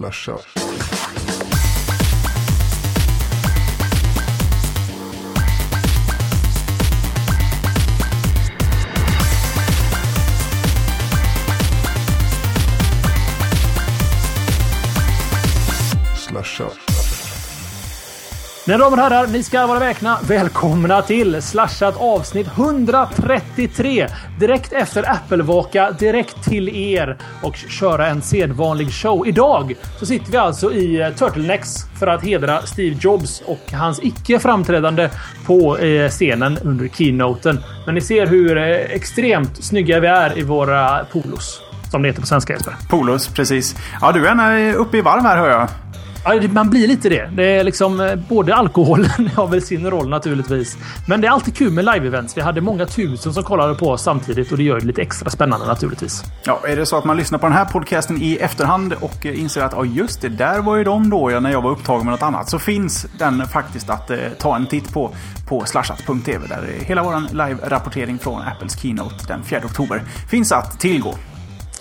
Slasha. Mina damer och herrar, ni ska vara väkna. Välkomna till Slashat avsnitt 133. Direkt efter Apple-vaka, direkt till er och köra en sedvanlig show. Idag så sitter vi alltså i eh, Turtlenecks för att hedra Steve Jobs och hans icke framträdande på eh, scenen under keynoten. Men ni ser hur eh, extremt snygga vi är i våra polos. Som det heter på svenska Jesper. Polos, precis. Ja, du är uppe i varv här hör jag. Ja, man blir lite det. Det är liksom eh, både alkoholen har väl sin roll naturligtvis. Men det är alltid kul med live-events. Vi hade många tusen som kollade på oss samtidigt och det gör det lite extra spännande naturligtvis. Ja, är det så att man lyssnar på den här podcasten i efterhand och eh, inser att ja, just det, där var ju de då ja, när jag var upptagen med något annat. Så finns den faktiskt att eh, ta en titt på på slashat.tv där hela vår live-rapportering från Apples Keynote den 4 oktober finns att tillgå.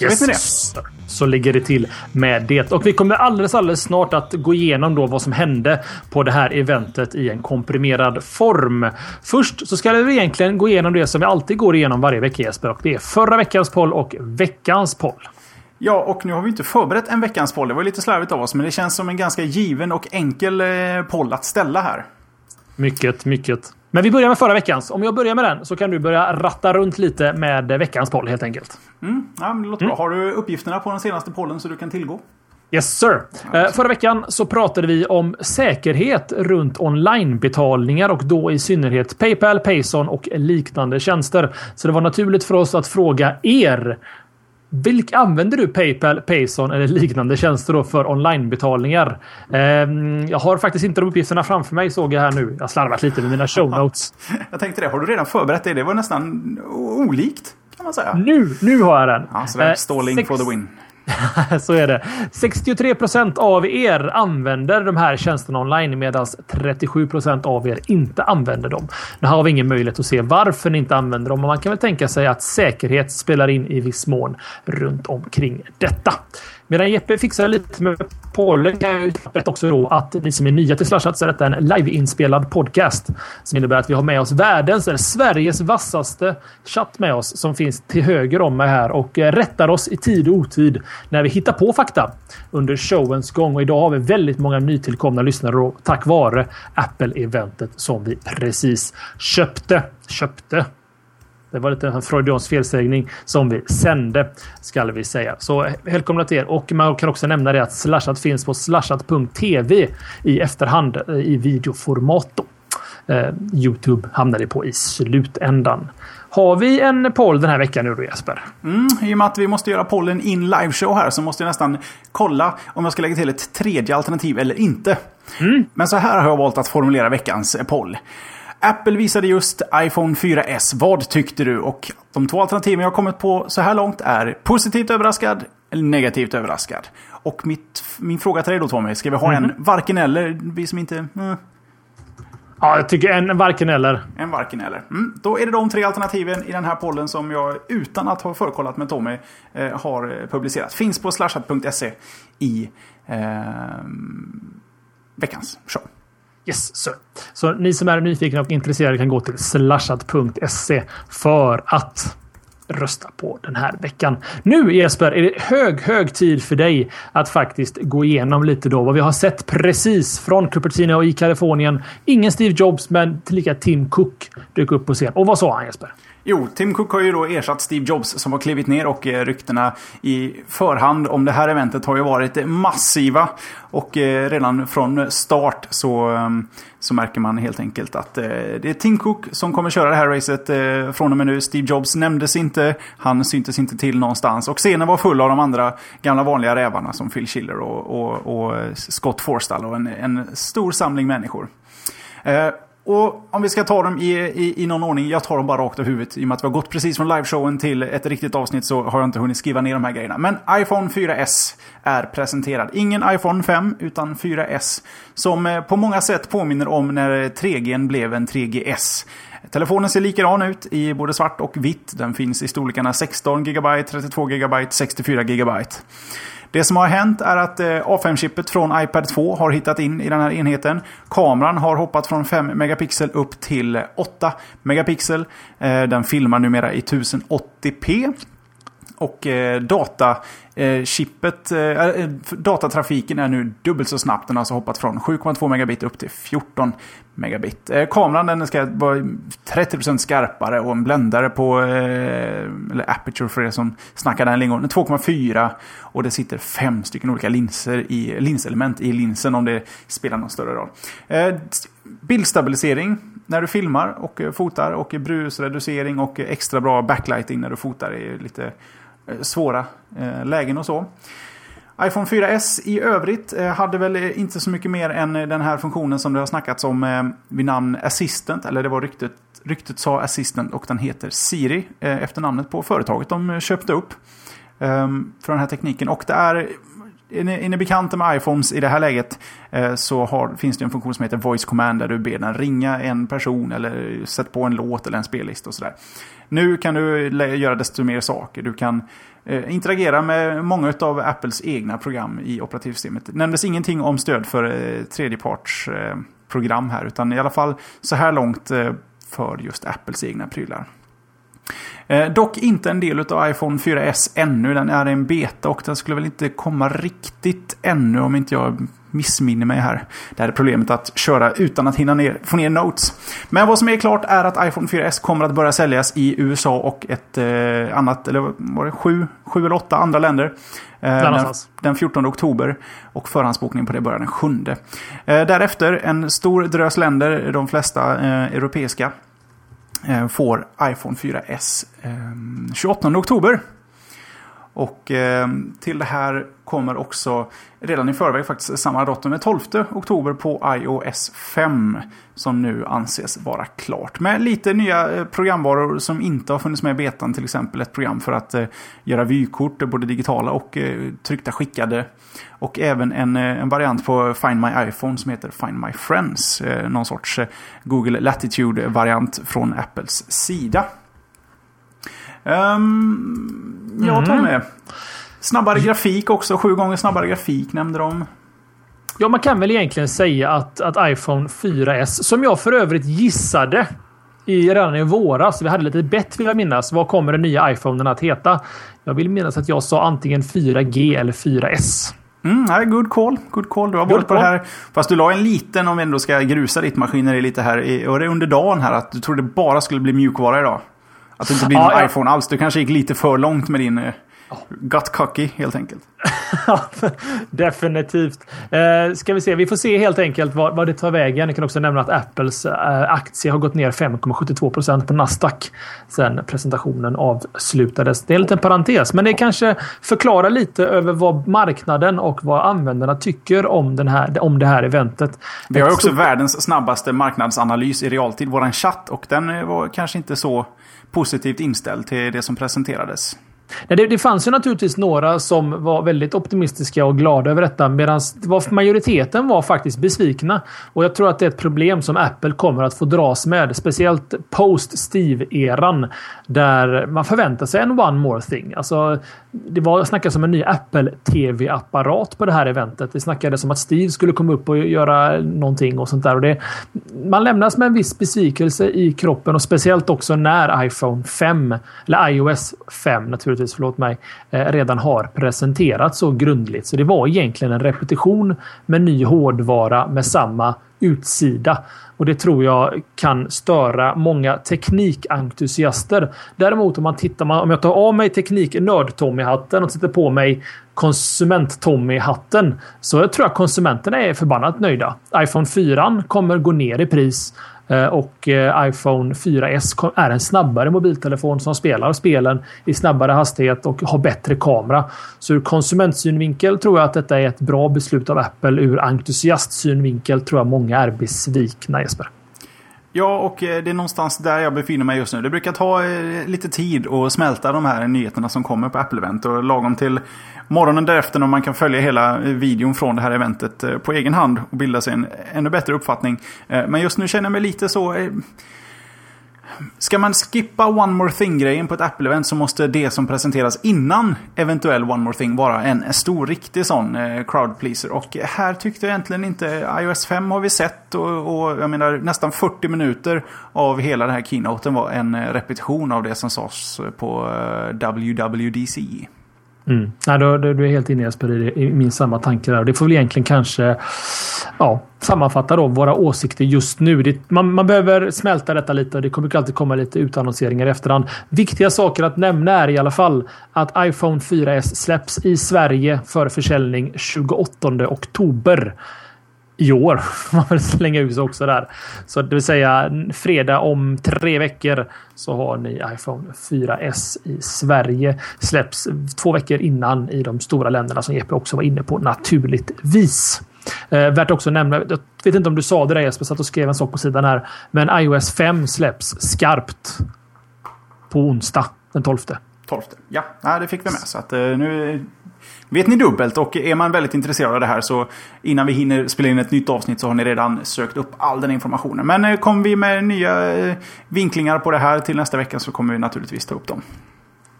Vet ni det? Så- Så ligger det till med det. Och vi kommer alldeles, alldeles snart att gå igenom då vad som hände på det här eventet i en komprimerad form. Först så ska vi egentligen gå igenom det som vi alltid går igenom varje vecka Jesper. Och det är förra veckans poll och veckans poll. Ja, och nu har vi inte förberett en veckans poll. Det var lite slarvigt av oss, men det känns som en ganska given och enkel eh, poll att ställa här. Mycket, mycket. Men vi börjar med förra veckans. Om jag börjar med den så kan du börja ratta runt lite med veckans poll helt enkelt. Ja, men det låter bra. Har du uppgifterna på den senaste pollen så du kan tillgå? Yes sir. Eh, förra veckan så pratade vi om säkerhet runt onlinebetalningar och då i synnerhet Paypal, Payson och liknande tjänster. Så det var naturligt för oss att fråga er. Vilka använder du Paypal, Payson eller liknande tjänster då för onlinebetalningar? Eh, jag har faktiskt inte de uppgifterna framför mig såg jag här nu. Jag har slarvat lite med mina show notes. Jag tänkte det. Har du redan förberett det? Det var nästan olikt, kan man säga. Nu, nu har jag den. Ja, så där, Eh, stalling sex- for the win. Så är det. 63 procent av er använder de här tjänsterna online medan 37 procent av er inte använder dem. Nu har vi ingen möjlighet att se varför ni inte använder dem, men man kan väl tänka sig att säkerhet spelar in i viss mån runt omkring detta. Medan Jeppe fixar lite med pollen kan jag berätta också då att ni som är nya till Slashat så är detta en liveinspelad podcast. Som innebär att vi har med oss världens, eller Sveriges vassaste chatt med oss som finns till höger om mig här och rättar oss i tid och otid när vi hittar på fakta under showens gång. Och idag har vi väldigt många nytillkomna lyssnare då, tack vare Apple-eventet som vi precis köpte. Köpte. Det var lite en freudiansk felsägning som vi sände, ska vi säga. Så välkomna till er. Och man kan också nämna det att Slashat finns på slashat.tv i efterhand eh, i videoformat. Eh, Youtube hamnar det på i slutändan. Har vi en poll den här veckan nu då Jesper? Mm, I och med att vi måste göra pollen in liveshow här så måste jag nästan kolla om jag ska lägga till ett tredje alternativ eller inte. Men så här har jag valt att formulera veckans poll. Apple visade just iPhone 4S. Vad tyckte du? Och de två alternativen jag har kommit på så här långt är positivt överraskad eller negativt överraskad. Och mitt, min fråga till dig då Tommy, ska vi ha en varken eller? Vi som inte... Mm, Ja, jag tycker en varken eller. en varken eller. Mm, då är det de tre alternativen i den här pollen som jag utan att ha förkollat med Tommy eh, har eh, publicerat. Finns på slashat.se i eh, veckans show. Yes, sir. Så ni som är nyfikna och intresserade kan gå till slashat.se för att rösta på den här veckan. Nu Jesper är det hög, hög tid för dig att faktiskt gå igenom lite då vad vi har sett precis från Cupertino i Kalifornien. Ingen Steve Jobs, men tillika Tim Cook dök upp på scen. Och vad sa han Jesper? Jo, Tim Cook har ju då ersatt Steve Jobs som har klivit ner och eh, ryktena i förhand om det här eventet har ju varit massiva. Och eh, redan från start så, ehm, så märker man helt enkelt att eh, det är Tim Cook som kommer köra det här racet från och med nu. Steve Jobs nämndes inte, han syntes inte till någonstans. Och scenen var full av de andra gamla vanliga rävarna som Phil Schiller och, och, och Scott Forstall och en, en stor samling människor. Och om vi ska ta dem i, i, i någon ordning, jag tar dem bara rakt av huvudet. I och med att vi har gått precis från liveshowen till ett riktigt avsnitt så har jag inte hunnit skriva ner de här grejerna. Men iPhone 4S är presenterad. Ingen iPhone 5 utan 4S. Som eh, på många sätt påminner om när 3G blev en 3GS. Telefonen ser likadan ut i både svart och vitt. Den finns i storlekarna 16 GB, 32 GB, 64 GB. Det som har hänt är att eh, A5-chippet från iPad 2 har hittat in i den här enheten. Kameran har hoppat från 5 megapixel upp till 8 megapixel. Eh, den filmar numera i 1080p. Och eh, datachippet, eh, eh, eh, datatrafiken är nu dubbelt så snabb. Den har alltså hoppat från 7,2 megabit upp till 14 megabit. Eh, kameran den ska vara 30% skarpare och en bländare på, eh, eller aperture för er som snackar den lingon, 2,4. Och det sitter fem stycken olika linser i, linselement i linsen om det spelar någon större roll. Eh, bildstabilisering när du filmar och eh, fotar och brusreducering och extra bra backlighting när du fotar är lite Eh, svåra eh, lägen och så. iPhone 4S i övrigt eh, hade väl inte så mycket mer än den här funktionen som det har snackats om vid namn Assistant. Eller det var ryktet, ryktet sa Assistant och den heter Siri efter namnet på företaget de köpte upp. Ehm, för den här tekniken. Och det är är ni, är ni bekanta med iPhones i det här läget så har, finns det en funktion som heter Voice Command där du ber den ringa en person eller sätta på en låt eller en spellista och sådär. Nu kan du göra desto mer saker. Du kan eh, interagera med många av Apples egna program i operativsystemet. Det nämndes ingenting om stöd för eh, tredjepartsprogram eh, här. Utan i alla fall så här långt eh, för just Apples egna prylar. Eh, dock inte en del av iPhone 4S ännu. Den är en beta och den skulle väl inte komma riktigt ännu om inte jag missminner mig här. Det här är problemet att köra utan att hinna ner, få ner notes. Men vad som är klart är att iPhone 4S kommer att börja säljas i USA och ett eh, annat, eller var det sju, sju eller åtta andra länder. Eh, den, den 14 oktober. Och förhandsbokning på det börjar den 7. Eh, därefter en stor drös länder, de flesta eh, europeiska, eh, får iPhone 4S 28 eh, oktober. Och till det här kommer också redan i förväg faktiskt samma datum, den 12 oktober på iOS 5. Som nu anses vara klart. Med lite nya eh, programvaror som inte har funnits med i betan. Till exempel ett program för att eh, göra vykort, både digitala och eh, tryckta skickade. Och även en, eh, en variant på Find My iPhone som heter Find My Friends. Eh, någon sorts Google Latitude-variant från Apples sida. Um, ja, mm. Snabbare grafik också. Sju gånger snabbare grafik nämnde de. Ja, man kan väl egentligen säga att, att iPhone 4S, som jag för övrigt gissade i, redan i våras, vi hade lite bett vill jag minnas. Vad kommer den nya iPhonen att heta? Jag vill minnas att jag sa antingen 4G eller 4S. Mm, nej, good call. Good call. Du har varit på det här. Fast du la en liten, om vi ändå ska grusa ditt maskineri lite här. Och det under dagen här att du trodde bara skulle bli mjukvara idag. Att det inte blir ja, någon ja. iPhone alls. Du kanske gick lite för långt med din eh, got cocky helt enkelt. Definitivt. Eh, ska vi se. Vi får se helt enkelt vad, vad det tar vägen. Jag kan också nämna att Apples eh, aktie har gått ner 5,72 procent på Nasdaq sen presentationen avslutades. Det är en liten parentes, men det kanske förklarar lite över vad marknaden och vad användarna tycker om, den här, om det här eventet. Vi har också stort... världens snabbaste marknadsanalys i realtid, våran chatt, och den var kanske inte så positivt inställd till det som presenterades. Nej, det, det fanns ju naturligtvis några som var väldigt optimistiska och glada över detta medan majoriteten var faktiskt besvikna. Och jag tror att det är ett problem som Apple kommer att få dras med. Speciellt post Steve-eran. Där man förväntar sig en one more thing. Alltså, det var snackas om en ny Apple TV-apparat på det här eventet. Det snackades om att Steve skulle komma upp och göra någonting och sånt där. Och det, man lämnas med en viss besvikelse i kroppen och speciellt också när iPhone 5 eller iOS 5 naturligtvis, förlåt mig, eh, redan har presenterat så grundligt. Så det var egentligen en repetition med ny hårdvara med samma utsida. Och det tror jag kan störa många teknikentusiaster. Däremot om man tittar, om jag tar av mig teknik-nörd-Tommy-hatten och sätter på mig konsument-Tommy-hatten så jag tror jag konsumenterna är förbannat nöjda. iPhone 4 kommer gå ner i pris Eh, och eh, iPhone 4S är en snabbare mobiltelefon som spelar spelen i snabbare hastighet och har bättre kamera. Så ur konsumentsynvinkel tror jag att detta är ett bra beslut av Apple. Ur entusiastsynvinkel tror jag många är besvikna Jesper. Ja, och eh, det är någonstans där jag befinner mig just nu. Det brukar ta eh, lite tid att smälta de här nyheterna som kommer på Apple-event. Och lagom till morgonen därefter när man kan följa hela eh, videon från det här eventet på egen hand och bilda sig en ännu bättre uppfattning. Men just nu känner jag mig lite så... Ska man skippa One More Thing-grejen på ett Apple-event så måste det som presenteras innan eventuell One More Thing vara en stor, riktig sån eh, crowd pleaser. Och här tyckte jag egentligen inte... iOS 5 har vi sett och, och jag menar nästan 40 minuter av hela den här keynoten var en eh, repetition av det som sades på eh, WWDC. Mm. Nej, du, du, är helt inne Jesper i, i min samma tanke där. Det får väl egentligen kanske ja, sammanfatta då våra åsikter just nu. Det, man, man, behöver smälta detta lite och det kommer alltid komma lite utannonseringar i efterhand. Viktiga saker att nämna är i alla fall att iPhone 4S släpps i Sverige för försäljning 28 oktober i år. Får man väl slänga ut sig också där. Så det vill säga fredag om tre veckor så har ni iPhone 4S i Sverige. Släpps två veckor innan i de stora länderna som Jeppe också var inne på naturligtvis. Eh, värt också att nämna, jag vet inte om du sa det där Jesper, satt och skrev en sak på sidan här. Men iOS 5 släpps skarpt på onsdag den 12. 12. Ja, det fick vi med. Så att, eh, nu vet ni dubbelt och är man väldigt intresserad av det här så innan vi hinner spela in ett nytt avsnitt så har ni redan sökt upp all den informationen. Men eh, kommer vi med nya eh, vinklingar på det här till nästa vecka så kommer vi naturligtvis ta upp dem.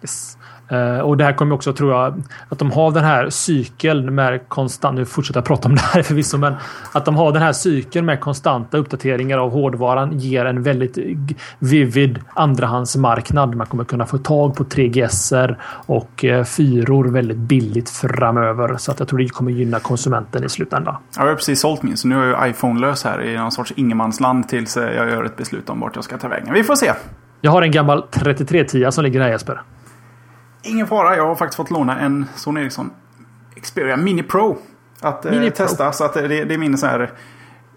Yes. Uh, och det här kommer också, tror jag, att de har den här cykeln med konstant... Nu fortsätter jag prata om det här förvisso, men att de har den här cykeln med konstanta uppdateringar av hårdvaran ger en väldigt vivid andrahandsmarknad. Man kommer kunna få tag på 3GS och uh, fyror väldigt billigt framöver. Så att jag tror det kommer gynna konsumenten i slutändan. jag har precis sålt min, så nu är jag iPhone-lös här i någon sorts ingenmansland tills jag gör ett beslut om vart jag ska ta vägen. Vi får se. Jag har en gammal 3310 som ligger här Jesper. Ingen fara, jag har faktiskt fått låna en Sony Ericsson Xperia Mini Pro. Att eh, Mini eh, testa. Så att det, det är min så här...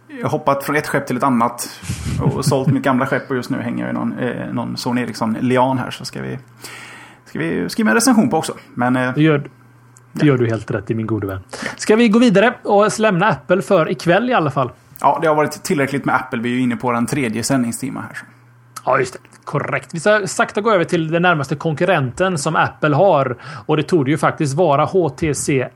Jag har hoppat från ett skepp till ett annat. Och sålt mitt gamla skepp och just nu hänger jag i någon, eh, någon Sony Ericsson Lian här. Så ska vi, ska vi skriva en recension på också. Men, eh, det gör, det gör du helt rätt i min gode vän. Ska vi gå vidare och lämna Apple för ikväll i alla fall? Ja, det har varit tillräckligt med Apple. Vi är ju inne på den tredje sändningstimma här. Ja, just det. Korrekt. Vi ska sakta gå över till den närmaste konkurrenten som Apple har. Och det tog ju faktiskt vara HTC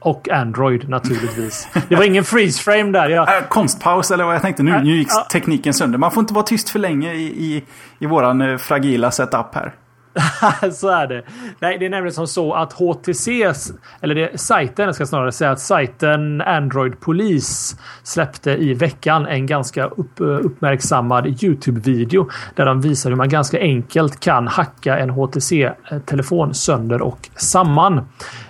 och Android naturligtvis. Det var ingen freeze frame där. Jag... Äh, konstpaus eller vad jag tänkte. Nu, nu gick tekniken sönder. Man får inte vara tyst för länge i, i, i våran eh, fragila setup här. så är det. Nej, det är nämligen som så att HTCs, eller det, sajten, ska snarare säga att sajten Android Police släppte i veckan en ganska upp, eh, uppmärksammad Youtube-video där de visar hur man ganska enkelt kan hacka en HTC-telefon sönder och samman.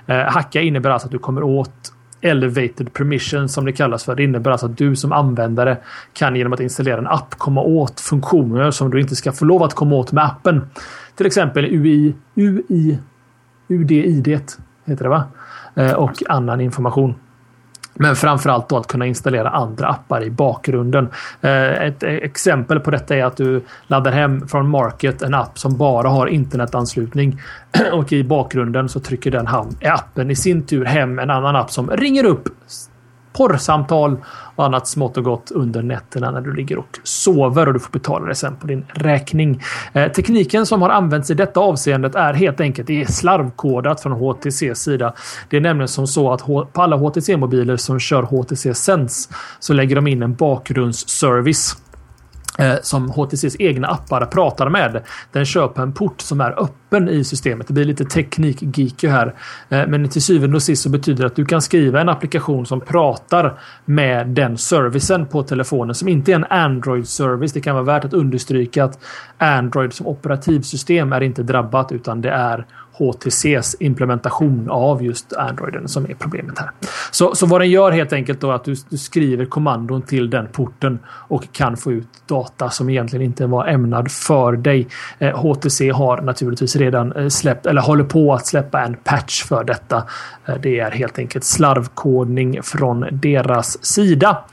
Eh, hacka innebär alltså att du kommer åt Elevated permission som det kallas för. Det innebär alltså att du som användare kan genom att installera en app komma åt funktioner som du inte ska få lov att komma åt med appen. Till exempel UI, UI, UDID heter det va? Eh, och annan information. Men framförallt då att kunna installera andra appar i bakgrunden. Eh, ett e- exempel på detta är att du laddar hem från Market en app som bara har internetanslutning. Och i bakgrunden så trycker den appen i sin tur hem en annan app som ringer upp porrsamtal och annat smått och gott under nätterna när du ligger och sover och du får betala det sen på din räkning. Eh, tekniken som har använts i detta avseendet är helt enkelt det är slarvkodat från HTC sida. Det är nämligen som så att på alla HTC-mobiler som kör HTC Sense så lägger de in en bakgrundsservice Eh, som HTCs egna appar pratar med. Den köper en port som är öppen i systemet. Det blir lite teknik-geeky här. Eh, men till syvende och sist så betyder det att du kan skriva en applikation som pratar med den servicen på telefonen som inte är en Android-service. Det kan vara värt att understryka att Android som operativsystem är inte drabbat utan det är HTCs implementation av just Androiden som är problemet här. Så, så vad den gör helt enkelt då är att du, du, skriver kommandon till den porten och kan få ut data som egentligen inte var ämnad för dig. Eh, HTC har naturligtvis redan eh, släppt eller håller på att släppa en patch för detta. Eh, det är helt enkelt slarvkodning från deras sida.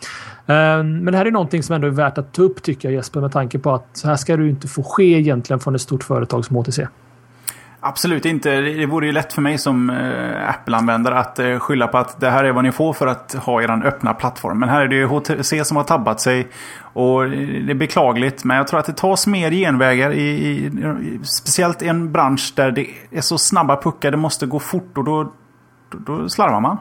Eh, men det här är någonting som ändå är värt att ta upp tycker jag Jesper med tanke på att så här ska du inte få ske egentligen från ett stort företag som HTC. Absolut inte. Det vore ju lätt för mig som eh, Apple-användare att eh, skylla på att det här är vad ni får för att ha er öppna plattform. Men här är det ju HTC som har tabbat sig. Och det är beklagligt, men jag tror att det tas mer genvägar i, i, speciellt i en bransch där det är så snabba puckar, det måste gå fort och då, då, då slarvar man.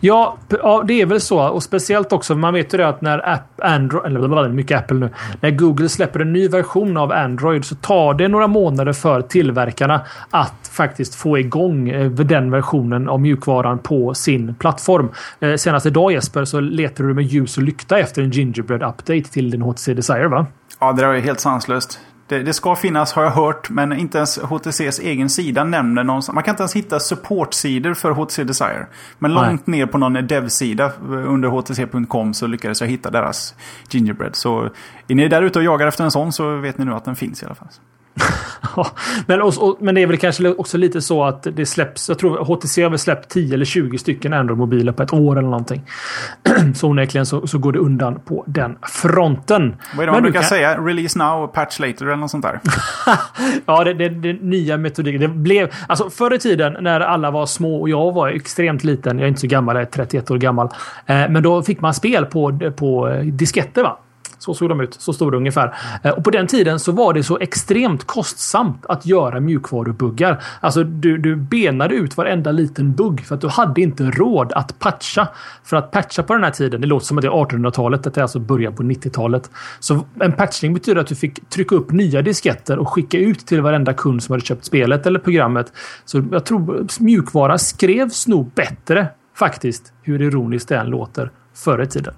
Ja, ja, det är väl så. Och speciellt också, man vet ju det att när App, Android, eller mycket Apple nu. När Google släpper en ny version av Android så tar det några månader för tillverkarna att faktiskt få igång eh, den versionen av mjukvaran på sin plattform. Eh, senast idag Jesper så letar du med ljus och lykta efter en Gingerbread update till din HTC Desire va? Ja, det där var ju helt sanslöst. Det, det, ska finnas har jag hört, men inte ens HTCs egen sida nämner någon. Man kan inte ens hitta supportsidor för HTC Desire. Men Nej. långt ner på någon dev-sida under htc.com så lyckades jag hitta deras Gingerbread. Så är ni där ute och jagar efter en sån så vet ni nu att den finns i alla fall men, och, och, men det är väl kanske också lite så att det släpps. Jag tror HTC har väl släppt 10 eller 20 stycken Android-mobiler på ett år eller någonting. så onekligen så, så går det undan på den fronten. Vad är det man brukar kan... säga? Release now, patch later eller något sånt där? ja, det, det, det nya metodiken. Det blev, alltså förr i tiden när alla var små och jag var extremt liten. Jag är inte så gammal, jag är 31 år gammal. Eh, men då fick man spel på, på disketter. va? Så såg de ut. Så stora ungefär. Eh, och på den tiden så var det så extremt kostsamt att göra mjukvarubuggar. Alltså du, du benade ut varenda liten bugg för att du hade inte råd att patcha. För att patcha på den här tiden, det låter som att det är 1800-talet, det är alltså början på 90-talet. Så en patchning betyder att du fick trycka upp nya disketter och skicka ut till varenda kund som hade köpt spelet eller programmet. Så jag tror mjukvara skrevs nog bättre faktiskt, hur ironiskt det än låter, förr i tiden.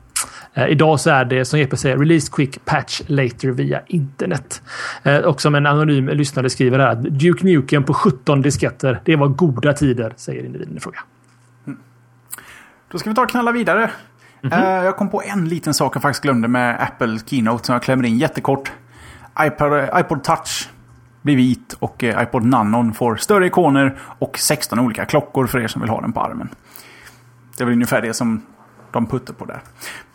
Eh, idag så är det som Jeppe säger release quick patch later via internet. Eh, och som en anonym lyssnare skriver här. Duke Nukem på 17 disketter. Det var goda tider, säger individen i fråga. Mm. Då ska vi ta och knalla vidare. Mm -hmm. Jag kom på en liten sak jag faktiskt glömde med Apple Keynote som jag klämmer in jättekort. iPod, iPod Touch blir vit och iPod Nanon får större ikoner och 16 olika klockor för er som vill ha den på armen. Det är väl ungefär det som de puttar på där.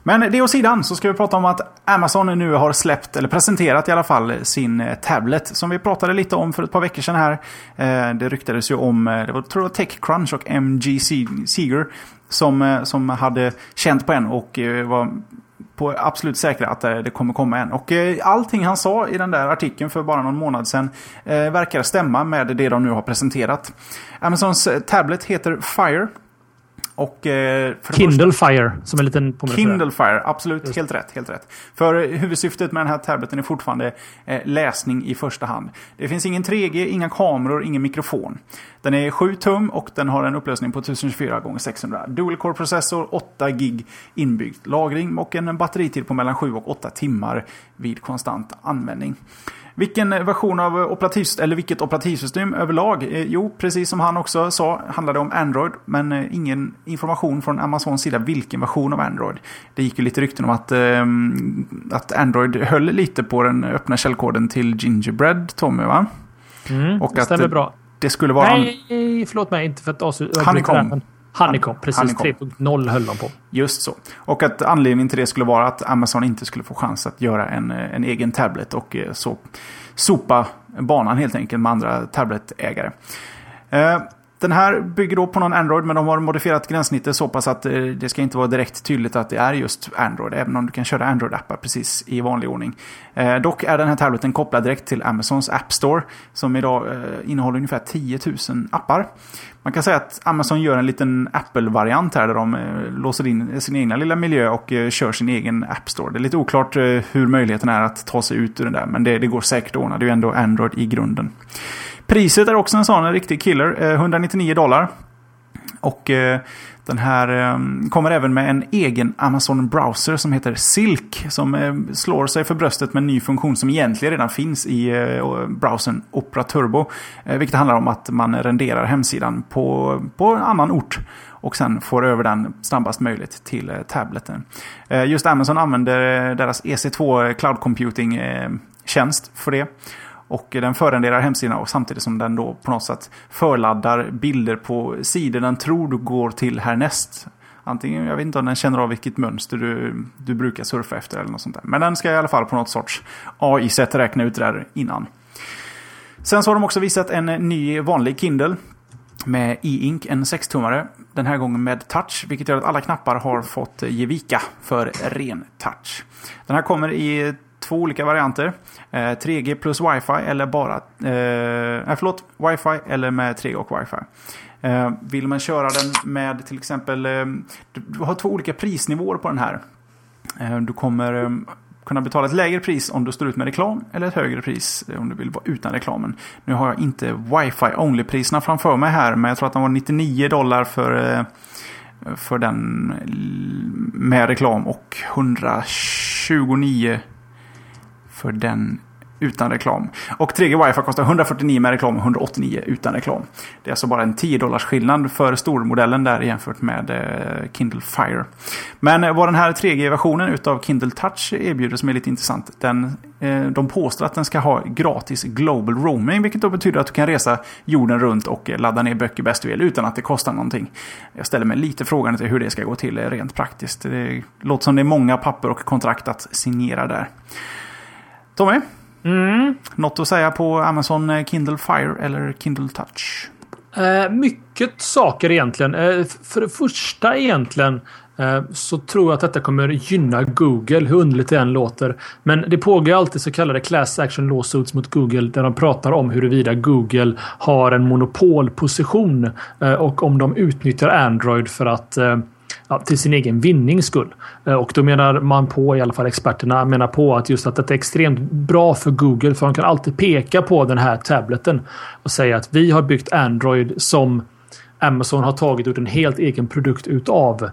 Men det åsidan sidan så ska vi prata om att Amazon nu har släppt, eller presenterat i alla fall, sin eh, tablet. Som vi pratade lite om för ett par veckor sedan här. Eh, det ryktades ju om, eh, det var, tror jag Techcrunch och MG Seeger som, som hade känt på en och var på absolut säkra att det kommer komma en. Och allting han sa i den där artikeln för bara någon månad sedan verkar stämma med det de nu har presenterat. Amazons tablet heter Fire. Och, eh, Kindle första, Fire, som en liten påminnelse. Kindle Fire, absolut. Just. Helt rätt, helt rätt. För huvudsyftet med den här tableten är fortfarande eh, läsning i första hand. Det finns ingen 3G, inga kameror, ingen mikrofon. Den är 7 tum och den har en upplösning på 1024 x 600 Dual Core processor, 8 gig inbyggd lagring och en batteritid på mellan 7 och 8 timmar vid konstant användning. Vilken version av operativsystem, eller vilket operativsystem överlag? Eh, jo, precis som han också sa handlade det om Android. Men eh, ingen information från Amazons sida vilken version av Android. Det gick ju lite rykten om att, ehm, att Android höll lite på den öppna källkoden till Gingerbread, Tommy va? Mm, och det stämmer bra. Det skulle vara... Nej, förlåt mig. Inte för att avsluta. Honeycomb. Honeycomb, precis. 3.0 höll de på. Just så. Och att anledningen till det skulle vara att Amazon inte skulle få chans att göra en, en egen tablet och eh, så sopa banan helt enkelt med andra tabletägare. Den här bygger då på någon Android men de har modifierat gränssnittet så pass att eh, det ska inte vara direkt tydligt att det är just Android. Även om du kan köra Android-appar precis i vanlig ordning. Eh, dock är den här tableten kopplad direkt till Amazons App Store. Som idag eh, innehåller ungefär 10 000 appar. Man kan säga att Amazon gör en liten Apple-variant här där de eh, låser in sin egna lilla miljö och eh, kör sin egen App Store. Det är lite oklart eh, hur möjligheten är att ta sig ut ur den där. Men det, det går säkert att ordna. Det är ju ändå Android i grunden. Priset är också en sån en riktig killer. Eh, 199 dollar. Och eh, den här ehm, kommer även med en egen Amazon Browser som heter Silk. Som eh, slår sig för bröstet med en ny funktion som egentligen redan finns i browsern Opera Turbo. Vilket handlar om att man renderar hemsidan på, på en annan ort och sen får över den snabbast möjligt till tableten. Just Amazon använder deras EC2 Cloud Computing tjänst för det. Och den förrenderar hemsidan och samtidigt som den då på något sätt förladdar bilder på sidor den tror du går till härnäst. Antingen, jag vet inte om den känner av vilket mönster du, du brukar surfa efter eller något sånt där. Men den ska i alla fall på något sorts AI-sätt räkna ut det där innan. Sen så har de också visat en ny vanlig Kindle med e-ink, en 6-tummare. Den här gången med touch, vilket gör att alla knappar har fått ge vika för ren touch. Den här kommer i två olika varianter. Eh, 3G plus wifi eller bara... Eh, nej, förlåt. Wifi eller med 3G och wifi. Eh, vill man köra den med till exempel... Eh, du har två olika prisnivåer på den här. Eh, du kommer eh, kunna betala ett lägre pris om du står ut med reklam eller ett högre pris eh, om du vill vara utan reklamen. Nu har jag inte wifi only-priserna framför mig här men jag tror att de var 99 dollar för, eh, för den med reklam och 129 för den utan reklam. Och 3G wifi kostar 149 med reklam och 189 utan reklam. Det är alltså bara en 10 dollars skillnad för stormodellen där jämfört med eh, Kindle Fire. Men eh, vad den här 3G-versionen utav Kindle Touch erbjuder som är lite intressant. Den, eh, de påstår att den ska ha gratis global roaming. Vilket då betyder att du kan resa jorden runt och ladda ner böcker bäst du vill utan att det kostar någonting. Jag ställer mig lite frågan till hur det ska gå till rent praktiskt. Det låter som det är många papper och kontrakt att signera där. Tommy? Mm. Något att säga på Amazon eh, Kindle Fire eller Kindle Touch? Eh, mycket saker egentligen. Eh, för det första egentligen eh, så tror jag att detta kommer gynna Google, hur underligt det än låter. Men det pågår alltid så kallade class action lawsuits mot Google där de pratar om huruvida Google har en monopolposition eh, och om de utnyttjar Android för att eh, ja, till sin egen vinnings skull. Eh, och då menar man på, i alla fall experterna, menar på att just att det är extremt bra för Google för de kan alltid peka på den här tableten och säga att vi har byggt Android som Amazon har tagit ut en helt egen produkt utav.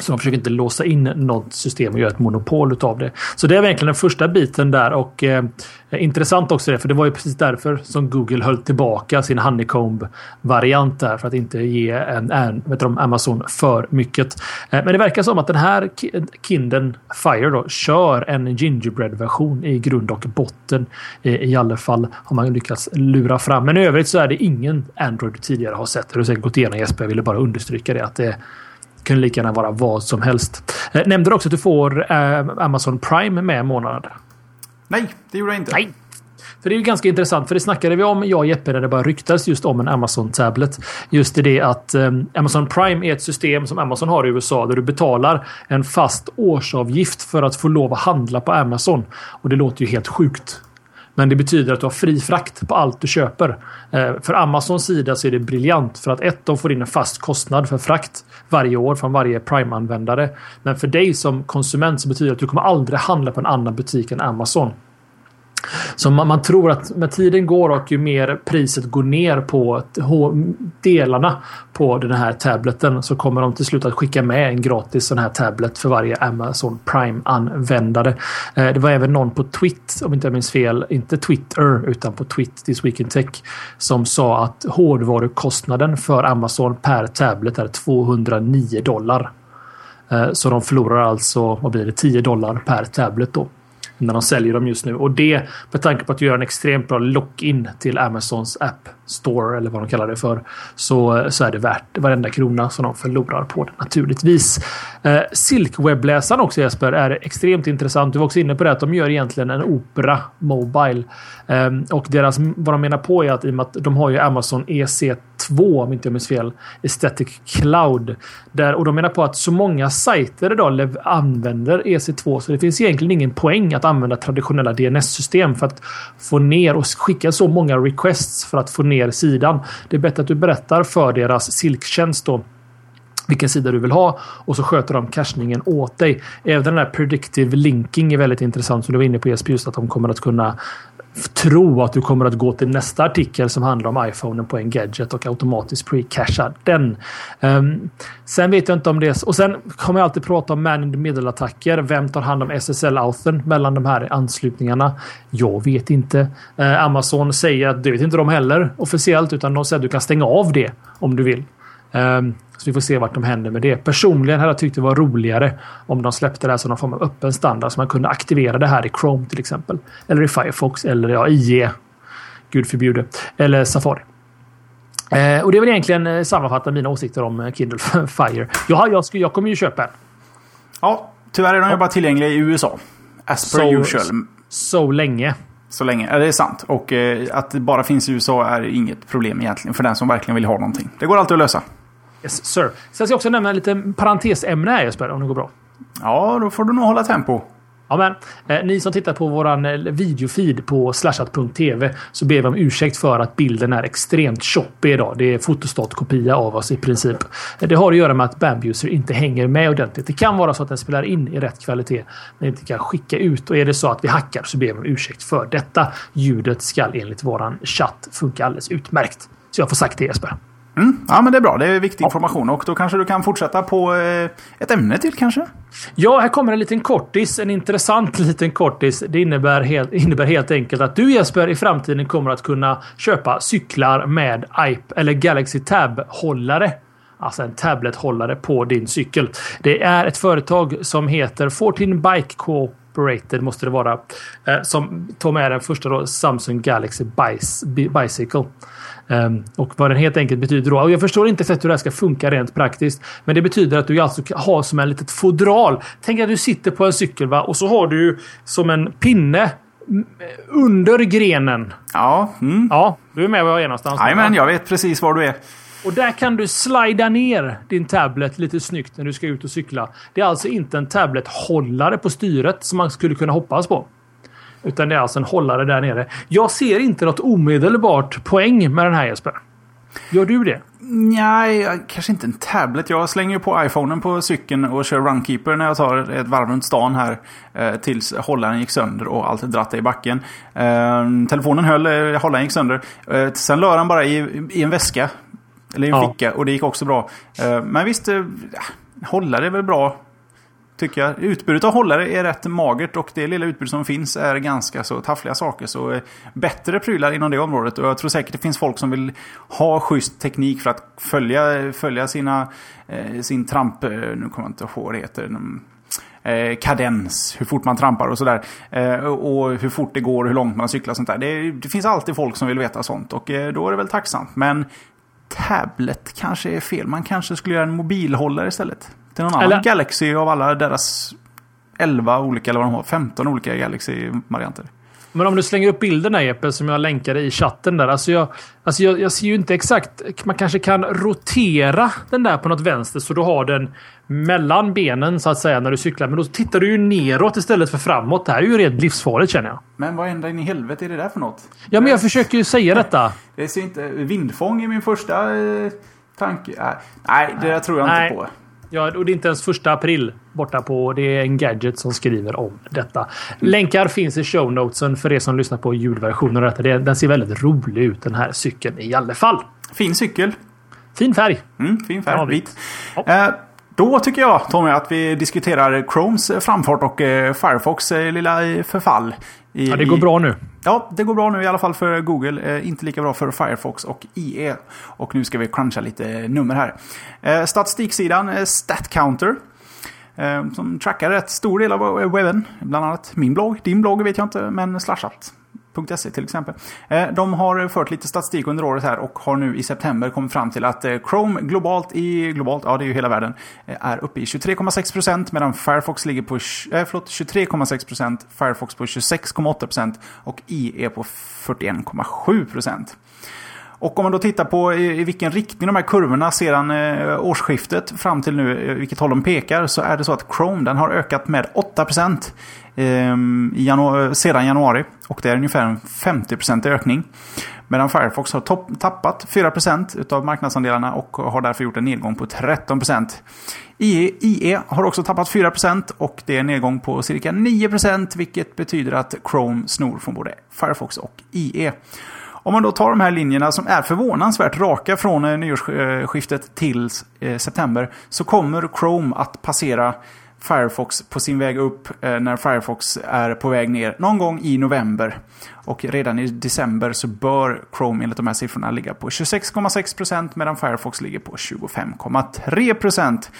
Så de försöker inte låsa in något system och göra ett monopol utav det. Så det är verkligen den första biten där och eh, intressant också det, för det var ju precis därför som Google höll tillbaka sin Honeycomb-variant där för att inte ge en, en vet du, Amazon för mycket. Eh, men det verkar som att den här Kinden Fire då kör en gingerbread-version i grund och botten. Eh, I alla fall har man lyckats lura fram. Men i övrigt så är det ingen Android du tidigare har sett. Du har säkert gått igenom Jesper. Jag ville bara understryka det att det kunde lika gärna vara vad som helst. Eh, nämnde du också att du får eh, Amazon Prime med månad? Nej, det gjorde jag inte. Nej. För det är ju ganska intressant, för det snackade vi om, jag och Jeppe, när det bara ryktas just om en Amazon-tablet. Just det att eh, Amazon Prime är ett system som Amazon har i USA där du betalar en fast årsavgift för att få lov att handla på Amazon. Och det låter ju helt sjukt. Men det betyder att du har fri frakt på allt du köper. Eh, för Amazons sida så är det briljant för att ett, de får in en fast kostnad för frakt varje år från varje Prime-användare. Men för dig som konsument så betyder det att du kommer aldrig handla på en annan butik än Amazon. Så man, man, tror att med tiden går och ju mer priset går ner på delarna på den här tableten så kommer de till slut att skicka med en gratis sån här tablet för varje Amazon Prime-användare. Eh, det var även någon på Twitter, om inte jag minns fel, inte Twitter utan på Twitter This Week in Tech som sa att hårdvarukostnaden för Amazon per tablet är 209 dollar. Eh, så de förlorar alltså, vad blir det, 10 dollar per tablet då när de säljer dem just nu. Och det med tanke på att göra en extremt bra lock-in till Amazons App Store eller vad de kallar det för. Så, så är det värt varenda krona som de förlorar på det naturligtvis. Eh, Silk-webbläsaren också Jesper är extremt intressant. Du var också inne på det att de gör egentligen en Opera Mobile. Eh, och deras, vad de menar på är att i och med att de har ju Amazon EC2 om inte jag minns fel. Aesthetic Cloud. Där, och de menar på att så många sajter idag använder EC2 så det finns egentligen ingen poäng att använda traditionella DNS-system för att få ner och skicka så många requests för att få ner sidan. Det är bättre att du berättar för deras silktjänst då vilken sida du vill ha och så sköter de cachningen åt dig. Även den här predictive linking är väldigt intressant som du var inne på Jesper, just att de kommer att kunna tro att du kommer att gå till nästa artikel som handlar om iPhonen på en gadget och automatiskt pre-casha den. Um, sen vet jag inte om det är... Och sen kommer jag alltid prata om man in the middle attacker. Vem tar hand om SSL-authern mellan de här anslutningarna? Jag vet inte. Uh, Amazon säger att det vet inte de heller officiellt utan de säger att du kan stänga av det om du vill. Um, så vi får se vart de händer med det. Personligen hade jag tyckt det var roligare om de släppte det här som någon form av öppen standard så man kunde aktivera det här i Chrome till exempel. Eller i Firefox eller ja, IE. Gud förbjude. Eller Safari. Eh, och det är väl egentligen eh, sammanfatta mina åsikter om eh, Kindle Fire. Ja, jag, jag kommer ju köpa en. Ja, tyvärr är de ju bara tillgängliga i USA. As per so, usual. Så länge. Så länge. Ja, det är sant. Och eh, att det bara finns i USA är inget problem egentligen för den som verkligen vill ha någonting. Det går alltid att lösa. Yes, sir. Sen ska jag också nämna lite parentesämne här Jesper, om det går bra. Ja, då får du nog hålla tempo. Ja, men, eh, ni som tittar på våran eh, videofeed på slashat.tv så ber vi om ursäkt för att bilden är extremt choppig idag. Det är fotostat-kopia av oss i princip. Eh, det har att göra med att Bambuser inte hänger med ordentligt. Det kan vara så att den spelar in i rätt kvalitet men inte kan skicka ut. Och är det så att vi hackar så ber vi om ursäkt för detta. Ljudet ska enligt våran chatt funka alldeles utmärkt. Så jag får sagt det Jesper. Mm. Ja, men det är bra. Det är viktig information. Och då kanske du kan fortsätta på eh, ett ämne till kanske? Ja, här kommer en liten kortis. En intressant liten kortis. Det innebär helt, innebär helt enkelt att du Jesper i framtiden kommer att kunna köpa cyklar med IP eller Galaxy Tab-hållare. Alltså en tablet-hållare på din cykel. Det är ett företag som heter 14 Bike Cooperated måste det vara. Eh, som tar med den första då, Samsung Galaxy Bicycle. Um, och vad den helt enkelt betyder då. Och jag förstår inte hur det här ska funka rent praktiskt. Men det betyder att du alltså har som en litet fodral. Tänk att du sitter på en cykel va? och så har du som en pinne under grenen. Ja. Mm. Ja, du är med var jag är någonstans. Jajamän, jag vet precis var du är. Och där kan du slida ner din tablet lite snyggt när du ska ut och cykla. Det är alltså inte en tablet-hållare på styret som man skulle kunna hoppas på. Utan det är alltså en hållare där nere. Jag ser inte något omedelbart poäng med den här Jesper. Gör du det? Nej, kanske inte en tablet. Jag slänger ju på iPhonen på cykeln och kör Runkeeper när jag tar ett varv runt stan här. Eh, tills hållaren gick sönder och allt dratt i backen. Eh, telefonen höll, eh, hållaren gick sönder. Eh, sen la den bara i, i en väska. Eller i en ja. ficka och det gick också bra. Men visst, hållare är väl bra. Tycker jag. Utbudet av hållare är rätt magert och det lilla utbud som finns är ganska så taffliga saker. Så eh, bättre prylar inom det området. Och jag tror säkert det finns folk som vill ha schysst teknik för att följa, följa sina, eh, sin tramp... Eh, nu kommer jag inte ihåg vad det heter. Eh, kadens, hur fort man trampar och sådär. Eh, och hur fort det går hur långt man cyklar och sånt där. Det, det finns alltid folk som vill veta sånt och eh, då är det väl tacksamt. Men tablet kanske är fel. Man kanske skulle göra en mobilhållare istället. Till någon Eller... annan Galaxy av alla deras 11 olika, eller vad de har, 15 olika Galaxy-varianter. Men om du slänger upp bilderna Jeppe som jag länkade i chatten där. Alltså jag, alltså jag, jag ser ju inte exakt. Man kanske kan rotera den där på något vänster så du har den mellan benen så att säga när du cyklar. Men då tittar du ju neråt istället för framåt. Det här är ju rent livsfarligt känner jag. Men vad ända in i helvete är det där för något? Ja, men jag försöker ju säga detta. Det ser inte... Vindfång är min första eh, tanke. Nej, det där tror jag Nej. inte på. Ja, och det är inte ens första april borta på. Det är en gadget som skriver om detta. Länkar finns i show notesen för er som lyssnar på ljudversionen av detta. Den ser väldigt rolig ut den här cykeln i alla fall. Fin cykel. Fin färg. Mm, fin färg. Ja, vit. Ja. Eh, då tycker jag Tommy att vi diskuterar Chromes framfart och eh, Firefox eh, lilla förfall. I, ja, det går bra nu. Ja, det går bra nu i alla fall för Google. Eh, inte lika bra för Firefox och IE. Och nu ska vi cruncha lite nummer här. Eh, statistiksidan eh, StatCounter. Eh, som trackar rätt stor del av webben. Bland annat min blogg. Din blogg vet jag inte, men slashat. .se till exempel. Eh, de har fört lite statistik under året här och har nu i september kommit fram till att eh, Chrome globalt i, globalt, ja det är ju hela världen, eh, är uppe i 23,6% medan Firefox ligger på, äh, 23,6%, Firefox på 26,8% och IE på 41,7%. Och om man då tittar på i, vilken riktning de här kurvorna sedan eh, årsskiftet fram till nu, eh, vilket håll de pekar, så är det så att Chrome den har ökat med 8% ehm, i janu sedan januari. Och det är ungefär en 50% ökning. Medan Firefox har tappat 4% av marknadsandelarna och har därför gjort en nedgång på 13%. IE, IE har också tappat 4% och det är en nedgång på cirka 9% vilket betyder att Chrome snor från både Firefox och IE. Om man då tar de här linjerna som är förvånansvärt raka från eh, nyårsskiftet till eh, september så kommer Chrome att passera Firefox på sin väg upp eh, när Firefox är på väg ner någon gång i november. Och redan i december så bör Chrome enligt de här siffrorna ligga på 26,6% medan Firefox ligger på 25,3%.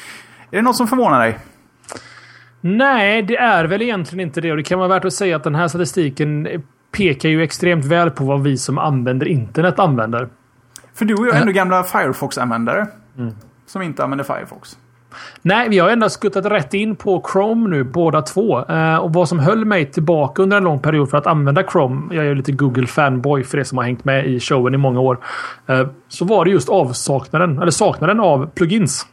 Är det något som förvånar dig? Nej, det är väl egentligen inte det. Och det kan vara värt att säga att den här statistiken pekar ju extremt väl på vad vi som använder internet använder. För du är ju ändå gamla Firefox-användare. Mm. Som inte använder Firefox. Nej, vi har endast skuttat rätt in på Chrome nu båda två. Eh, och vad som höll mig tillbaka under en lång period för att använda Chrome. Jag är ju lite Google fanboy för det som har hängt med i showen i många år. Eh, så var det just avsaknaden, eller saknaden av plugins.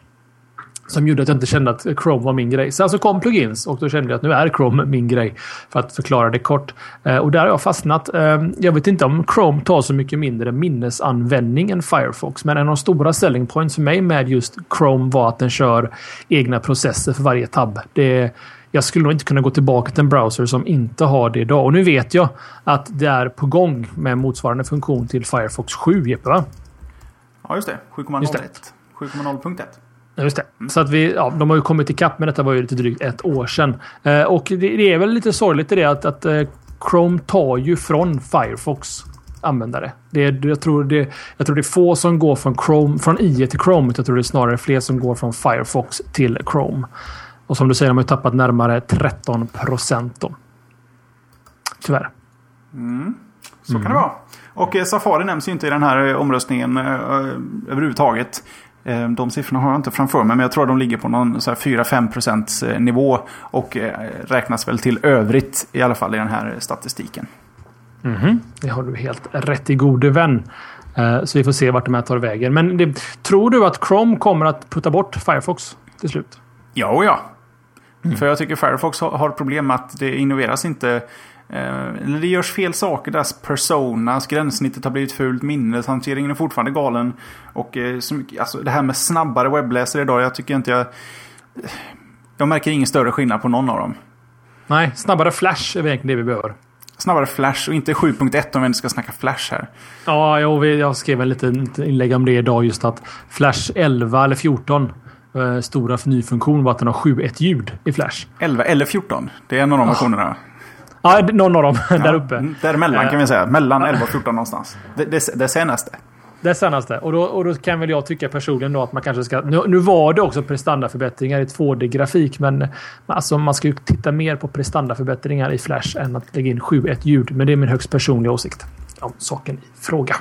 Som gjorde att jag inte kände att Chrome var min grej. Sen så kom plugins och då kände jag att nu är Chrome min grej. För att förklara det kort. Eh, och där har jag fastnat. Eh, jag vet inte om Chrome tar så mycket mindre minnesanvändning än Firefox. Men en av de stora selling points för mig med just Chrome var att den kör egna processer för varje tab. Det, jag skulle nog inte kunna gå tillbaka till en browser som inte har det idag. Och nu vet jag att det är på gång med motsvarande funktion till Firefox 7, Jeppe, va? Ja, just det. 7,01. 7,0.1. Just det. Så att vi, ja, de har ju kommit ikapp med detta var ju lite drygt ett år sedan. Eh, och det, det, är väl lite sorgligt i det att, att eh, Chrome tar ju från Firefox användare. Det, jag, tror det, jag tror det är få som går från, Chrome, från IE till Chrome. Jag tror det är snarare fler som går från Firefox till Chrome. Och som du säger, de har ju tappat närmare 13 procent då. Tyvärr. Mm. Så mm. kan det vara. Och eh, Safari nämns ju inte i den här eh, omröstningen eh, överhuvudtaget. Eh, de siffrorna har jag inte framför mig men jag tror att de ligger på någon 4-5% eh, nivå. Och eh, räknas väl till övrigt i alla fall i den här statistiken. Mm -hmm. Det har du helt rätt i gode vän. Så vi får se vart de här tar vägen. Men det, tror du att Chrome kommer att putta bort Firefox till slut? Ja, och ja. Mm. För jag tycker Firefox har problem med att det innoveras inte eller det görs fel saker. Deras personas, gränssnittet har blivit fult, minneshanteringen är fortfarande galen. Och så mycket, alltså det här med snabbare webbläsare idag, jag tycker inte jag... Jag märker ingen större skillnad på någon av dem. Nej, snabbare Flash är egentligen det vi behöver. Snabbare Flash och inte 7.1 om vi inte ska snacka Flash här. Ja, jag skrev en liten inlägg om det idag just att Flash 11 eller 14 stora nyfunktion var att den har 7.1 ljud i Flash. 11 eller 14. Det är en av de versionerna. Ja, någon av dem där uppe. Däremellan kan vi säga. Mellan 11 och 14 någonstans. Det, det, det senaste. Det senaste. Och då, och då kan väl jag tycka personligen då att man kanske ska... Nu, nu var det också prestandaförbättringar i 2D-grafik, men alltså man ska ju titta mer på prestandaförbättringar i Flash än att lägga in 7.1 ljud. Men det är min högst personliga åsikt om saken i fråga.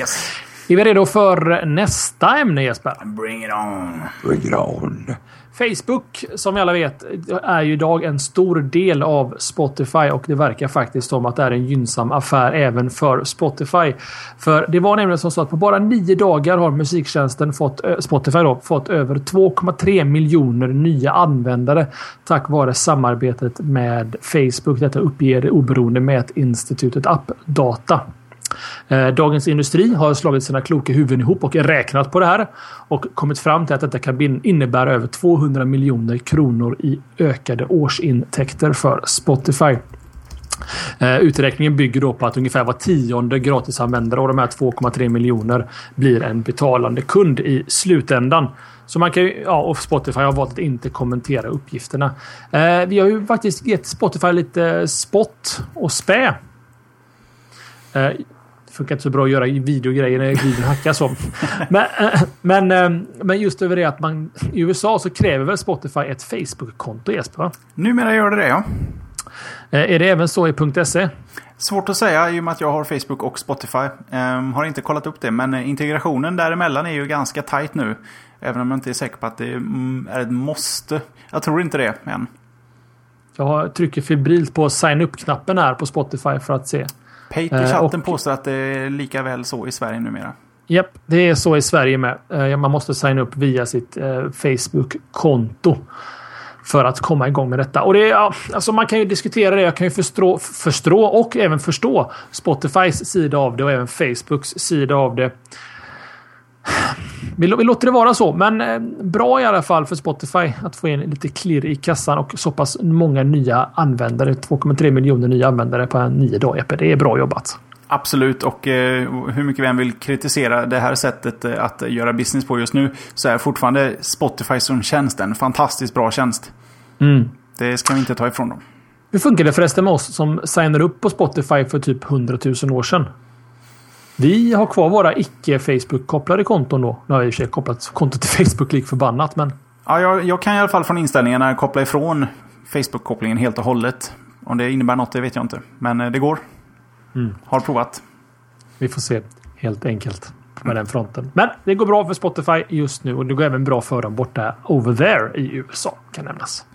Yes. Är vi redo för nästa ämne Jesper? Bring it on! Bring it on! Facebook, som vi alla vet, är ju idag en stor del av Spotify och det verkar faktiskt som att det är en gynnsam affär även för Spotify. För det var nämligen som så att på bara nio dagar har musiktjänsten fått, eh, Spotify då, fått över 2,3 miljoner nya användare tack vare samarbetet med Facebook. Detta uppger det oberoende mätinstitutet AppData. Eh, Dagens Industri har slagit sina kloka huvuden ihop och räknat på det här och kommit fram till att detta kan innebära över 200 miljoner kronor i ökade årsintäkter för Spotify. Eh, uträkningen bygger då på att ungefär var tionde gratisanvändare av de här 2,3 miljoner blir en betalande kund i slutändan. Så man kan ju, ja, och Spotify har valt att inte kommentera uppgifterna. Eh, vi har ju faktiskt gett Spotify lite spott och spä. Eh, funkar inte så bra att göra videogrejer när videon hackas så. men, eh, men, eh, men just över det att man i USA så kräver väl Spotify ett Facebook-konto Jesper? Numera gör det det ja. Eh, är det även så i .se? Svårt att säga i och med att jag har Facebook och Spotify. Um, har inte kollat upp det men integrationen däremellan är ju ganska tight nu. Även om jag inte är säker på att det mm, är ett måste. Jag tror inte det än. Jag trycker febrilt på sign up-knappen här på Spotify för att se. Pate i chatten och, påstår att det är lika väl så i Sverige numera. Japp, det är så i Sverige med. Eh, man måste signa upp via sitt eh, Facebook-konto för att komma igång med detta. Och det är, alltså man kan ju diskutera det. Jag kan ju förstå, förstå och även förstå Spotifys sida av det och även Facebooks sida av det. Vi, vi låter det vara så, men eh, bra i alla fall för Spotify att få in lite klirr i kassan och så pass många nya användare. 2,3 miljoner nya användare på en nio dagar. Det är bra jobbat. Absolut, och eh, hur mycket vi än vill kritisera det här sättet eh, att göra business på just nu så är fortfarande Spotify som tjänst en fantastiskt bra tjänst. Mm. Det ska vi inte ta ifrån dem. Hur funkar det förresten med oss som signar upp på Spotify för typ 100 000 år sedan? Vi har kvar våra icke Facebook-kopplade konton då. Nu har jag i och för sig kopplat kontot till Facebook lik förbannat men... Ja, jag, jag, kan i alla fall från inställningarna koppla ifrån Facebook-kopplingen helt och hållet. Om det innebär något, det vet jag inte. Men eh, det går. Mm. Har provat. Vi får se helt enkelt med mm. den fronten. Men det går bra för Spotify just nu och det går även bra för dem borta over there i USA kan nämnas.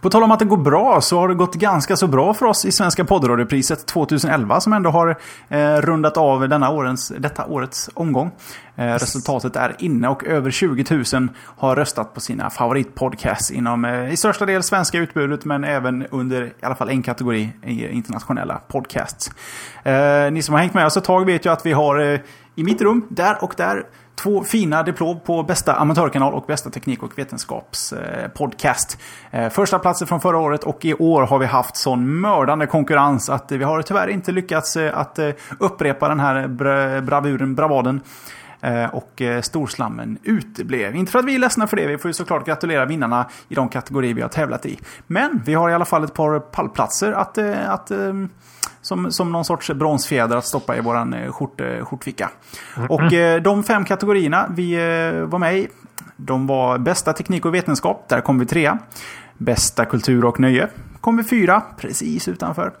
På tal om att det går bra så har det gått ganska så bra för oss i Svenska poddradiopriset 2011 som ändå har eh, rundat av denna årens, detta årets omgång. Eh, resultatet är inne och över 20 000 har röstat på sina favoritpodcasts inom eh, i största del svenska utbudet men även under i alla fall en kategori internationella podcasts. Eh, ni som har hängt med oss ett tag vet ju att vi har eh, i mitt rum, där och där, två fina diplom på bästa amatörkanal och bästa teknik och vetenskapspodcast. Eh, första platser från förra året och i år har vi haft sån mördande konkurrens att vi har tyvärr inte lyckats eh, att eh, upprepa den här bravuren, bravaden. Och storslammen uteblev. Inte för att vi är ledsna för det, vi får ju såklart gratulera vinnarna i de kategorier vi har tävlat i. Men vi har i alla fall ett par pallplatser att, att som, som någon sorts bronsfjäder att stoppa i våran eh, skjort, eh, skjortficka. Mm. Och eh, de fem kategorierna vi var med i, de var bästa teknik och vetenskap, där kom vi trea. Bästa kultur och nöje kom vi fyra, precis utanför.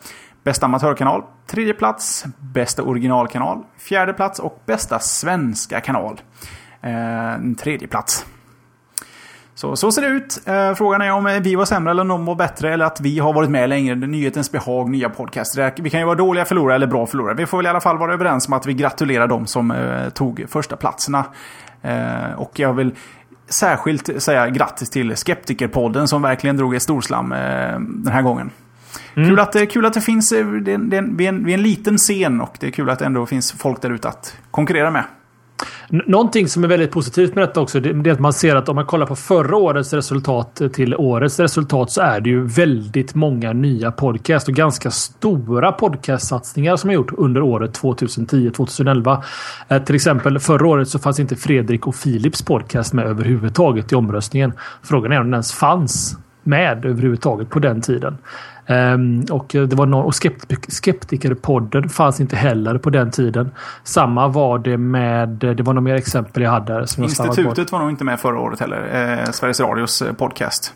Bästa amatörkanal, tredje plats. Bästa originalkanal, fjärde plats. Och bästa svenska kanal, eh, tredje plats. Så, så ser det ut. Eh, frågan är om vi var sämre eller om de var bättre eller att vi har varit med längre. Nyhetens behag, nya podcaster. Vi kan ju vara dåliga förlorare eller bra förlorare. Vi får väl i alla fall vara överens om att vi gratulerar dem som eh, tog första platserna. Eh, och jag vill särskilt säga grattis till Skeptikerpodden som verkligen drog ett storslam eh, den här gången. Mm. Kul, att, kul att det finns, eh, det, det, vi, är en, vi är en liten scen och det är kul att det ändå finns folk där ute att konkurrera med. Någonting som är väldigt positivt med detta också, det är att man ser att om man kollar på förra årets resultat till årets resultat så är det ju väldigt många nya podcast och ganska stora podcastsatsningar som har gjort under året 2010-2011. Eh, till exempel förra året så fanns inte Fredrik och Filips podcast med överhuvudtaget i omröstningen. Frågan är om den ens fanns med överhuvudtaget på den tiden. Um, och det var någon, och skeptik, Skeptikerpodden fanns inte heller på den tiden. Samma var det med, det var några mer exempel jag hade. Som Institutet jag var nog inte med förra året heller. Eh, Sveriges Radios eh, podcast.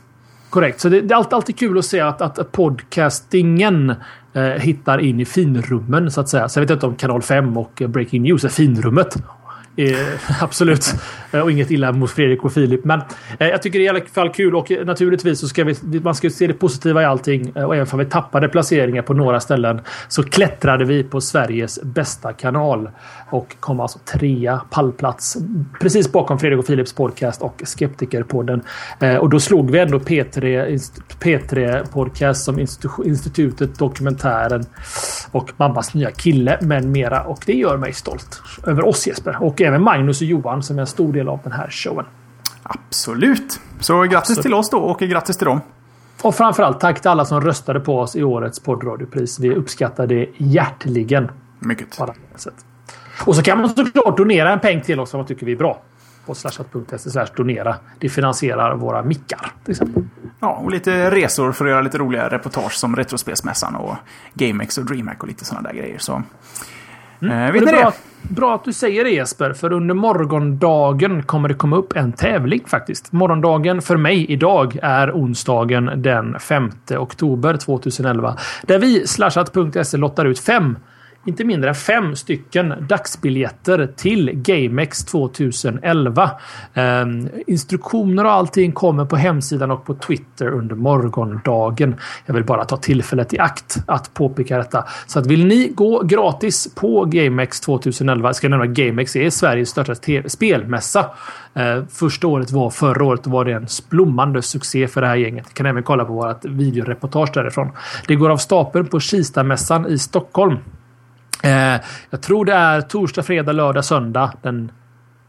Korrekt, så det, det, är alltid, alltid kul att se att, att podcastingen eh, hittar in i finrummen så att säga. Så jag vet inte om Kanal 5 och Breaking News är finrummet. Eh, absolut. Eh, och inget illa mot Fredrik och Filip. Men eh, jag tycker det är i alla fall kul och eh, naturligtvis så ska vi, man ska se det positiva i allting. Eh, och även om vi tappade placeringar på några ställen så klättrade vi på Sveriges bästa kanal. Och kom alltså trea pallplats. Precis bakom Fredrik och Filips podcast och Skeptikerpodden. Eh, och då slog vi ändå P3, P3 podcast som institutet, dokumentären och mammas nya kille med mera. Och det gör mig stolt över oss Jesper. Och även Magnus och Johan som är en stor del av den här showen. Absolut. Så grattis Absolut. till oss då och grattis till dem. Och framförallt tack till alla som röstade på oss i årets poddradiopris. Vi uppskattar det hjärtligen. Mycket. Och så kan man såklart donera en peng till oss om man tycker vi är bra. På slashat.se donera. Det finansierar våra mickar till exempel. Ja, och lite resor för att göra lite roliga reportage som Retrospelsmässan och GameX och DreamHack och lite sådana där grejer. Så Mm. Eh, vet det är bra, att du säger det Jesper, för under morgondagen kommer det komma upp en tävling faktiskt. Morgondagen för mig idag är onsdagen den 5 oktober 2011. Där vi slashat.se lottar ut fem inte mindre än fem stycken dagsbiljetter till GameX 2011. Eh, instruktioner och allting kommer på hemsidan och på Twitter under morgondagen. Jag vill bara ta tillfället i akt att påpeka detta. Så att vill ni gå gratis på GameX 2011, Jag ska nämna nämna GameX är Sveriges största spelmässa. Eh, första året var förra året och var det en splommande succé för det här gänget. Ni kan även kolla på vårt videoreportage därifrån. Det går av stapeln på Kistamässan i Stockholm Eh, jag tror det är torsdag, fredag, lördag, söndag den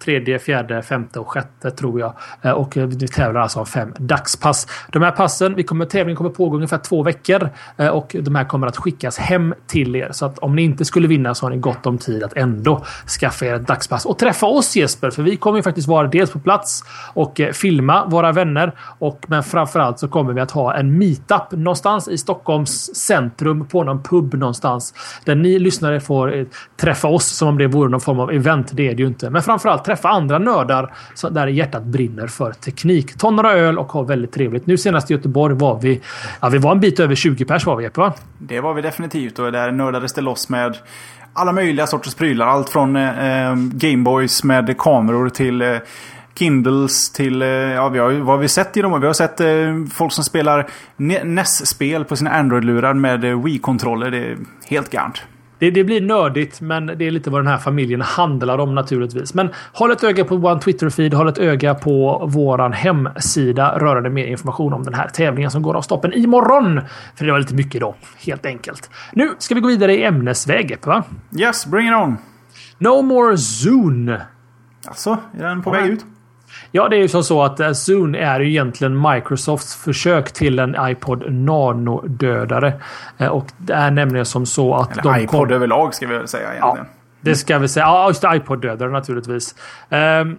tredje, fjärde, femte och sjätte tror jag. Eh, och eh, vi tävlar alltså om fem dagspass. De här passen, vi kommer, tävlingen kommer pågå ungefär två veckor eh, och de här kommer att skickas hem till er. Så att om ni inte skulle vinna så har ni gott om tid att ändå skaffa er ett dagspass och träffa oss Jesper. För vi kommer ju faktiskt vara dels på plats och filma våra vänner. Och, men framförallt så kommer vi att ha en meetup någonstans i Stockholms centrum på någon pub någonstans. Där ni lyssnare får träffa oss som om det vore någon form av event. Det är det ju inte. Men framförallt träffa andra nördar där hjärtat brinner för teknik. Ta några öl och ha väldigt trevligt. Nu senast i Göteborg var vi... Ja, vi var en bit över 20 pers var vi Jeppe va? Det var vi definitivt och där nördades det loss med alla möjliga sorters prylar. Allt från eh, eh Gameboys med kameror till eh, Kindles till, eh, ja vi har, vad har vi sett i dem? Vi har sett eh, folk som spelar NES-spel på sina Android-lurar med eh, Wii-kontroller. Det är helt garnt. Det, det, blir nördigt, men det är lite vad den här familjen handlar om naturligtvis. Men håll ett öga på vår Twitter-feed, håll ett öga på våran hemsida rörande mer information om den här tävlingen som går av stoppen imorgon. För det var lite mycket då, helt enkelt. Nu ska vi gå vidare i ämnesväg, va? Yes, bring it on! No more Zoon. Alltså, är den på väg ut? Ja, det är ju som så att eh, Zune är ju egentligen Microsofts försök till en iPod Nano-dödare. Eh, och det är nämligen som så att... Eller de iPod kom... överlag ska vi säga egentligen. Ja, det ska vi säga. Ja, just iPod-dödare naturligtvis. Um,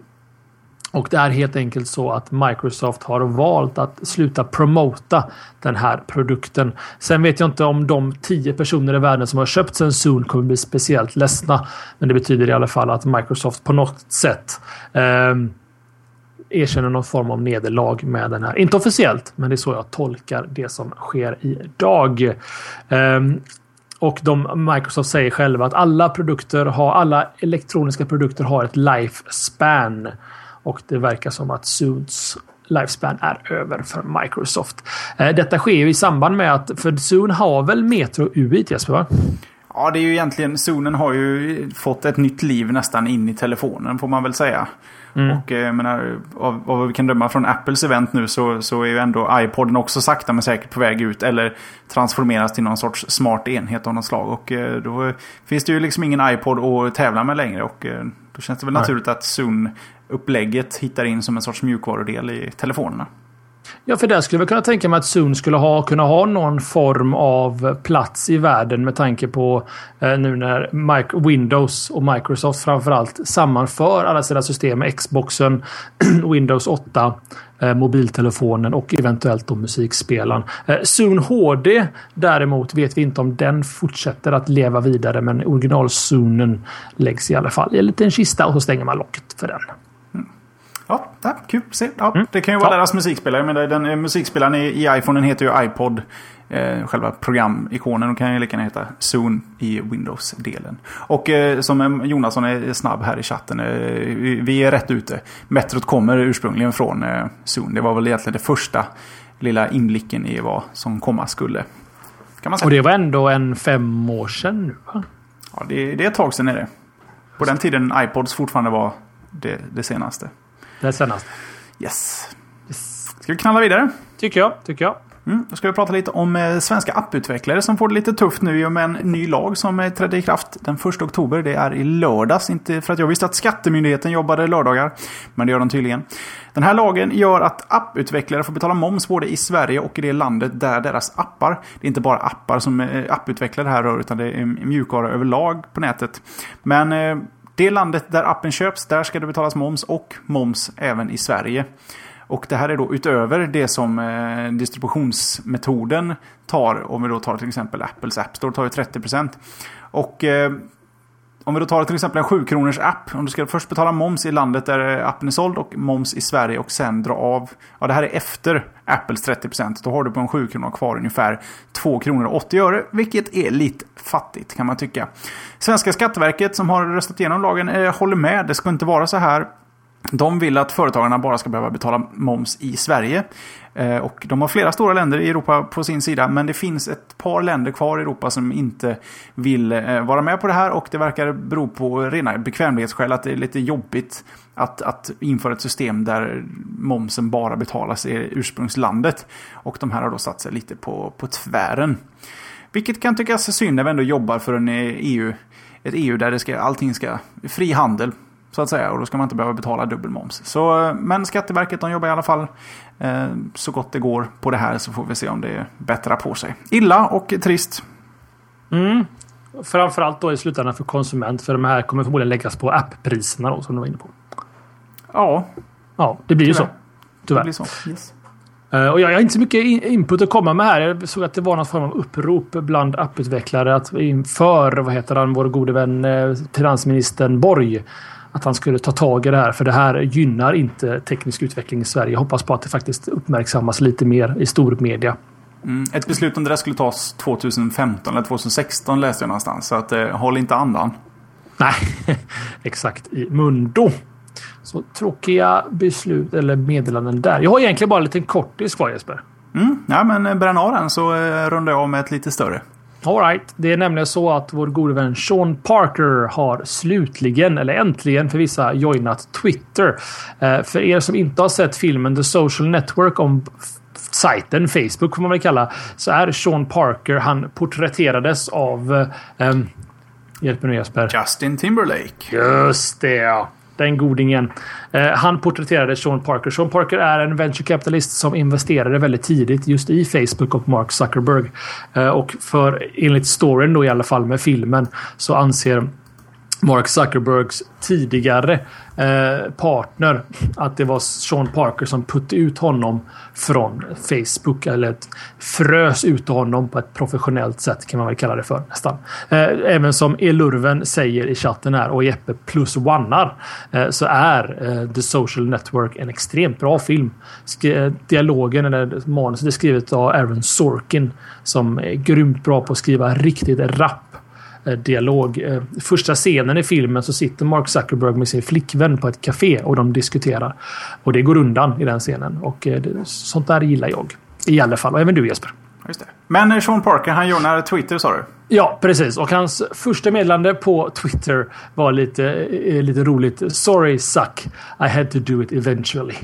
och det är helt enkelt så att Microsoft har valt att sluta promota den här produkten. Sen vet jag inte om de tio personer i världen som har köpt en Zoom kommer bli speciellt ledsna. Men det betyder i alla fall att Microsoft på något sätt um, erkänner någon form av nederlag med den här. Inte officiellt, men det är så jag tolkar det som sker idag. Um, ehm, och de, Microsoft säger själva att alla produkter har, alla elektroniska produkter har ett lifespan. Och det verkar som att Suits lifespan är över för Microsoft. Uh, detta sker ju i samband med att, för Zoon har väl Metro UI Jesper? Va? Ja, det är ju egentligen, zonen har ju fått ett nytt liv nästan in i telefonen får man väl säga. Mm. Och jag menar, av, av vad vi kan döma från Apples event nu så, så är ju ändå iPoden också sakta men säkert på väg ut. Eller transformeras till någon sorts smart enhet av något slag. Och eh, då finns det ju liksom ingen iPod att tävla med längre. Och eh, då känns det väl Nej. naturligt att Zoom-upplägget hittar in som en sorts mjukvarudel i telefonerna. Ja, för där skulle jag kunna tänka mig att Zoom skulle ha, kunna ha någon form av plats i världen med tanke på eh, nu när Mike, Windows och Microsoft framförallt sammanför alla sina system med Xboxen, Windows 8, eh, mobiltelefonen och eventuellt då musikspelaren. Eh, Zoom HD däremot vet vi inte om den fortsätter att leva vidare men originalzoonen läggs i alla fall i en liten kista och så stänger man locket för den. Ja, ja kul se. Ja, mm. Det kan ju vara ja. deras musikspelare. Men den, den musikspelaren i, i iPhonen heter ju iPod. Eh, själva programikonen. Och kan ju lika gärna heta Zoom i Windows-delen. Och eh, som Jonasson är snabb här i chatten. Eh, vi är rätt ute. Metrot kommer ursprungligen från eh, Zoom. Det var väl egentligen det första lilla inblicken i vad som komma skulle. Kan man säga. Och det var ändå en fem år sedan nu va? Ja, det, det är ett tag sedan är det. På den tiden iPods fortfarande var det, det senaste. Det senaste. Yes. yes. Ska vi knalla vidare? Tycker jag. Tycker jag. Mm, då ska vi prata lite om eh, svenska apputvecklare som får det lite tufft nu i och med en ny lag som eh, trädde i kraft den 1 oktober. Det är i lördags. Inte för att jag visste att Skattemyndigheten jobbade lördagar. Men det gör de tydligen. Den här lagen gör att apputvecklare får betala moms både i Sverige och i det landet där deras appar. Det är inte bara appar som eh, apputvecklare här rör utan det är mjukvara överlag på nätet. Men det landet där appen köps, där ska det betalas moms och moms även i Sverige. Och det här är då utöver det som eh, distributionsmetoden tar. Om vi då tar till exempel Apples App Store tar ju 30%. Och eh, om vi då tar till exempel en 7 kronors app. Om du ska först betala moms i landet där appen är såld och moms i Sverige och sen dra av. Ja, det här är efter Apples 30%. Då har du på en 7 kronor kvar ungefär 2 kronor och 80 öre. Vilket är lite fattigt kan man tycka. Svenska Skatteverket som har röstat igenom lagen eh, håller med. Det ska inte vara så här. De vill att företagarna bara ska behöva betala moms i Sverige. Eh, och de har flera stora länder i Europa på sin sida. Men det finns ett par länder kvar i Europa som inte vill eh, vara med på det här. Och det verkar bero på rena bekvämlighetsskäl att det är lite jobbigt att, att införa ett system där momsen bara betalas i ursprungslandet. Och de här har då satt sig lite på, på tvären. Vilket kan tyckas synd när vi ändå jobbar för en eh, EU, ett EU där det ska, allting ska... Fri handel så att säga. Och då ska man inte behöva betala dubbelmoms. Så, men Skatteverket de jobbar i alla fall eh, så gott det går på det här. Så får vi se om det bättrar på sig. Illa och trist. Mm. Framförallt då i slutändan för konsument. För de här kommer förmodligen läggas på apppriserna då, som du var inne på. Ja. Ja, det blir ju så. Tyvärr. Det blir så. Yes. Uh, och jag, jag har inte så mycket input att komma med här. Jag såg att det var någon form av upprop bland apputvecklare att inför, vad heter han, vår gode vän eh, finansministern Borg att han skulle ta tag i det här. För det här gynnar inte teknisk utveckling i Sverige. Jag hoppas på att det faktiskt uppmärksammas lite mer i stor media. Mm, ett beslut om det där skulle tas 2015 eller 2016 läste jag någonstans. Så att, eh, håll inte andan. Nej, exakt i mundo. Så tråkiga beslut eller meddelanden där. Jag har egentligen bara en liten kortis kvar Jesper. Mm, ja, men bränn av den så eh, rundar jag av med ett lite större. Alright, det är nämligen så att vår gode vän Sean Parker har slutligen, eller äntligen för vissa, joinat Twitter. Eh, för er som inte har sett filmen The Social Network om sajten, Facebook får man väl kalla, så är Sean Parker, han porträtterades av... Eh, hjälp mig nu Jesper. Justin Timberlake. Just det ja. Den godingen. Eh, han porträtterade Sean Parker. Sean Parker är en venture capitalist som investerade väldigt tidigt just i Facebook och Mark Zuckerberg. Eh, och för enligt storyn då i alla fall med filmen så anser Mark Zuckerbergs tidigare eh, partner att det var Sean Parker som putte ut honom från Facebook. Eller frös ut honom på ett professionellt sätt kan man väl kalla det för nästan. Eh, även som Elurven säger i chatten här och Jeppe plus onear eh, så är eh, The Social Network en extremt bra film. Sk eh, dialogen eller manuset är skrivet av Aaron Sorkin som är grymt bra på att skriva riktigt rapp dialog. Eh, första scenen i filmen så sitter Mark Zuckerberg med sin flickvän på ett café och de diskuterar. Och det går undan i den scenen. Och eh, sånt där gillar jag. I alla fall. Och även du Jesper. Just det. Men Sean Parker, han joinar Twitter sa du? Ja, precis. Och hans första meddelande på Twitter var lite, lite roligt. Sorry suck. I had to do it eventually.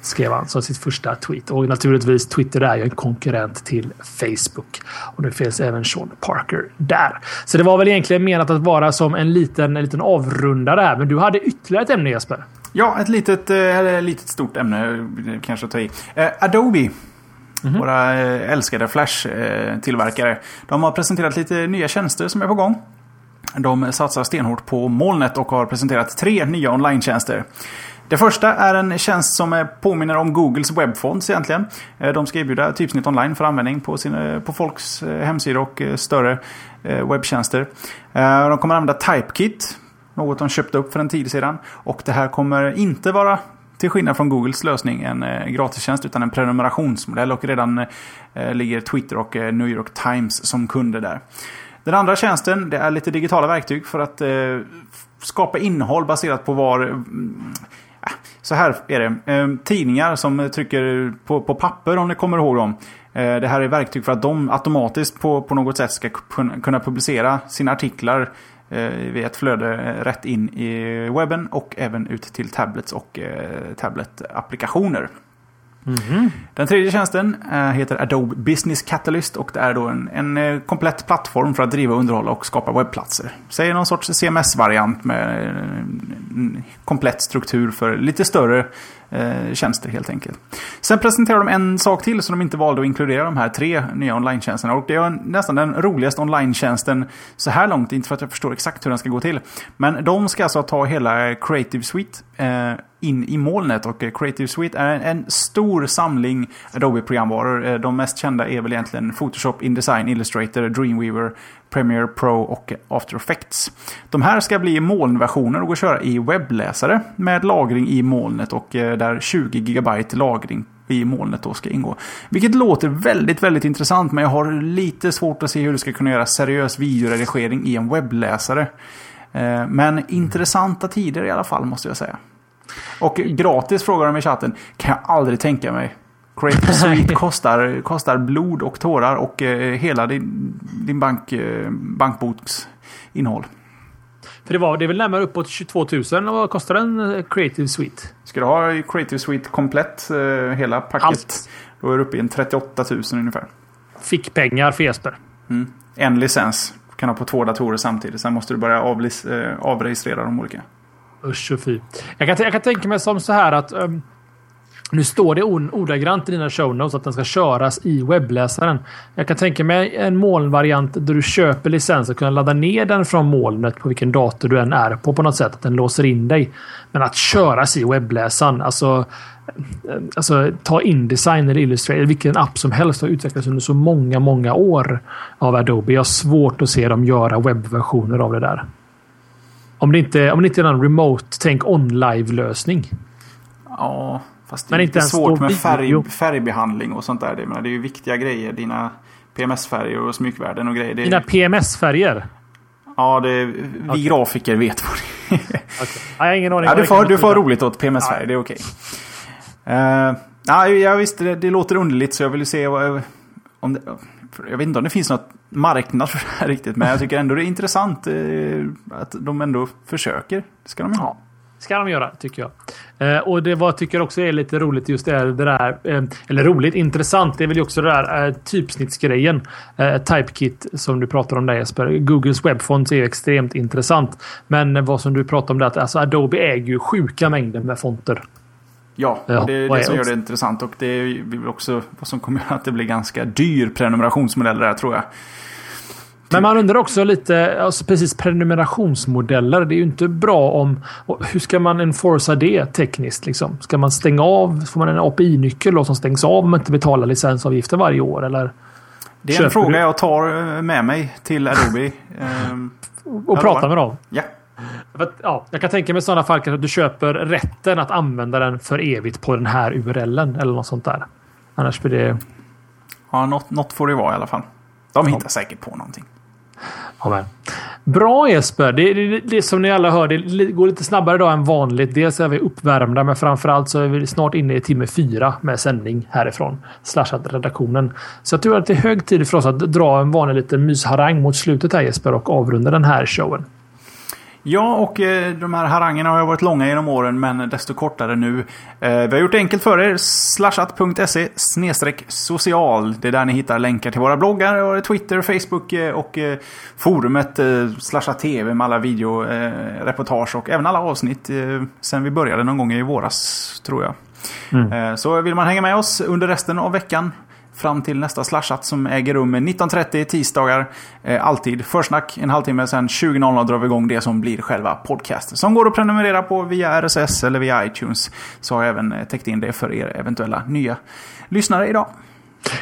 Skrev han som sitt första tweet. Och naturligtvis Twitter är ju en konkurrent till Facebook. Och nu finns även Sean Parker där. Så det var väl egentligen menat att vara som en liten, en liten avrundare här. Men du hade ytterligare ett ämne Jesper. Ja, ett litet, äh, litet stort ämne kanske att ta i. Äh, Adobe. Mm -hmm. Våra äh, älskade Flash-tillverkare. De har presenterat lite nya tjänster som är på gång. De satsar stenhårt på molnet och har presenterat tre nya online-tjänster. Det första är en tjänst som eh, påminner om Googles webbfonts egentligen. Eh, de ska erbjuda typsnitt online för användning på, sin, eh, på folks hemsidor och större webbtjänster. De kommer använda Typekit. Något de köpte upp för en tid sedan. Och det här kommer inte vara till skillnad från Googles lösning en gratistjänst utan en prenumerationsmodell och redan ligger Twitter och New York Times som kunder där. Den andra tjänsten det är lite digitala verktyg för att skapa innehåll baserat på var mm, så här är det. Ehm, tidningar som trycker på, på papper om ni kommer ihåg dem. Ehm, det här är verktyg för att de automatiskt på, på något sätt ska kunna publicera sina artiklar eh, via ett flöde eh, rätt in i webben och även ut till tablets och eh, tabletapplikationer. Mm. Den tredje tjänsten eh, heter Adobe Business Catalyst och det är då en, en eh, komplett plattform för att driva, underhålla och skapa webbplatser. Säg någon sorts CMS-variant med eh, en komplett struktur för lite större eh, tjänster helt enkelt. Sen presenterar de en sak till som de inte valde att inkludera de här tre nya online-tjänsterna. Och det är nästan den roligaste online-tjänsten så här långt. Inte för att jag förstår exakt hur den ska gå till. Men de ska alltså ta hela Creative Suite eh, in i molnet. Och eh, Creative Suite är en, en stor samling Adobe-programvaror. Eh, de mest kända är väl egentligen Photoshop, InDesign, Illustrator, Dreamweaver, Premiere Pro och After Effects. De här ska bli molnversioner och gå att köra i webbläsare med lagring i molnet och eh, där 20 GB lagring i molnet då ska ingå. Vilket låter väldigt, väldigt intressant men jag har lite svårt att se hur du ska kunna göra seriös videoredigering i en webbläsare. Eh, men intressanta tider i alla fall måste jag säga. Och gratis frågar de i chatten. Kan jag aldrig tänka mig. Creative Suite kostar, kostar blod och tårar och eh, hela din, din bank, eh, bankboks innehåll. För det, var, det är väl närmare uppåt 22 000. Vad kostar en eh, Creative Suite? Ska du ha Creative Suite komplett, eh, hela paket, Allt. då är du uppe i en 38 000 ungefär. Fick pengar för Jesper. Mm. En licens. Du kan ha på två datorer samtidigt. Sen måste du börja avlis, eh, avregistrera de olika. Usch och fy. Jag kan, jag kan tänka mig som så här att um, nu står det ordagrant i dina show notes att den ska köras i webbläsaren. Jag kan tänka mig en molnvariant där du köper licens och kan ladda ner den från molnet på vilken dator du än är på på något sätt. Att den låser in dig. Men att köras i webbläsaren. Alltså, eh, alltså ta Indesign eller Illustrator. Vilken app som helst har utvecklats under så många, många år av Adobe. Jag har svårt att se dem göra webbversioner av det där. Om det inte, om det inte är någon remote, tänk on-live-lösning. Ja, fast det är inte svårt med färg, färgbehandling och sånt där. Det, menar, det är ju viktiga grejer. Dina PMS-färger och smykvärden och grejer. Dina PMS-färger? Ja, det, vi okay. grafiker vet vad det är. okay. Jag har ingen aning. Ja, du får, du får roligt åt PMS Sverige, det är okej. Okay. Uh, ja, jag visste det, det låter underligt så jag vill se vad, om det, jag vet inte om det finns något marknad för det här riktigt. Men jag tycker ändå det är intressant eh, att de ändå försöker. Det ska de ha ska de göra, tycker jag. Eh, och det var, tycker också är lite roligt just det, det där. Eh, eller roligt, intressant. Det är väl också det där eh, typsnittsgrejen. Eh, Typekit som du pratar om där Jesper. Googles webbfont är extremt intressant. Men vad som du pratar om det att alltså Adobe äger ju sjuka mängder med fonter. Ja, ja det är det som gör det intressant. Och det är också vad som kommer att det blir ganska dyr prenumerationsmodell där tror jag. Men man undrar också lite, alltså precis prenumerationsmodeller. Det är ju inte bra om... Hur ska man enforca det tekniskt? Liksom? Ska man stänga av? Får man en API-nyckel som stängs av om man inte betalar licensavgiften varje år? Eller? Det är en fråga du? jag tar eh, med mig till Adobe. ehm, och pratar med dem? Ja. Ja. Jag kan tänka mig sådana fall att du köper rätten att använda den för evigt på den här URLen eller något sånt där. Annars blir det... Ja, något, något får det vara i alla fall. De hittar ja. säkert på någonting. Amen. Bra Jesper! Det, det, det, som ni alla hör, det går lite snabbare idag än vanligt. Dels är vi uppvärmda, men framförallt så är vi snart inne i timme fyra med sändning härifrån. Slashat redaktionen. Så jag tror att det är hög tid för oss att dra en vanlig liten mysharang mot slutet här Jesper och avrunda den här showen. Ja, och eh, de här harangerna har varit långa genom åren, men desto kortare nu. Eh, vi har gjort det enkelt för er. Slashat.se social. Det är där ni hittar länkar till våra bloggar, Twitter, Facebook eh, och forumet Slashat TV med alla videoreportage och även alla avsnitt sen vi började någon gång i våras, tror jag. Mm. Så vill man hänga med oss under resten av veckan fram till nästa slashat som äger rum 19.30 tisdagar. Eh, alltid försnack en halvtimme, sen 20.00 drar vi igång det som blir själva podcasten. Som går att prenumerera på via RSS eller via iTunes. Så har jag även eh, täckt in det för er eventuella nya lyssnare idag.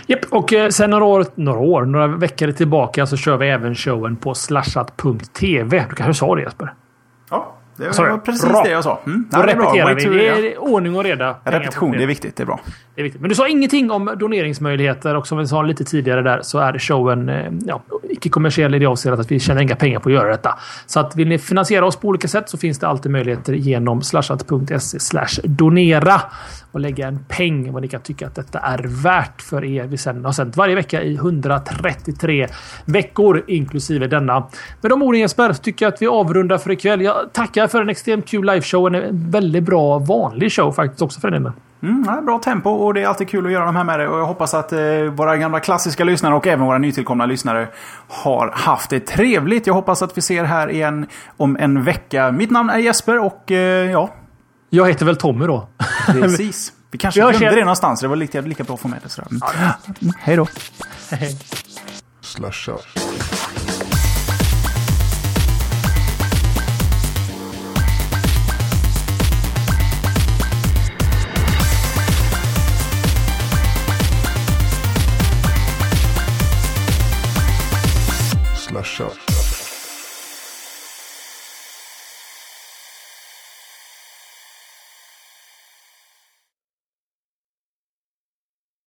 Japp, och eh, sen några år, några år, några veckor tillbaka så kör vi även showen på slashat.tv. Du kanske sa det Jesper? Ja. Det var Sorry. precis bra. det jag sa. Mm. Då repeterar vi. Det är ordning och reda. Repetition, det är viktigt. Det är bra. Det är viktigt. Men du sa ingenting om doneringsmöjligheter och som vi sa lite tidigare där så är showen eh, ja, icke-kommersiell i det avseendet att vi tjänar inga pengar på att göra detta. Så att vill ni finansiera oss på olika sätt så finns det alltid möjligheter genom slashat.se slash donera och lägga en peng vad ni kan tycka att detta är värt för er. Vi sänder har sänt varje vecka i 133 veckor inklusive denna. Med de orden Jesper tycker jag att vi avrundar för ikväll. Jag tackar för en extremt kul liveshow. En väldigt bra vanlig show faktiskt också för den delen. Mm, bra tempo och det är alltid kul att göra de här med det. Och jag hoppas att eh, våra gamla klassiska lyssnare och även våra nytillkomna lyssnare har haft det trevligt. Jag hoppas att vi ser här igen om en vecka. Mitt namn är Jesper och eh, ja... Jag heter väl Tommy då. Precis. Vi kanske vi glömde det någonstans. Det var lika, lika bra att få med det. Sådär. Mm. Hej då. Hej. Slasha. Slasha.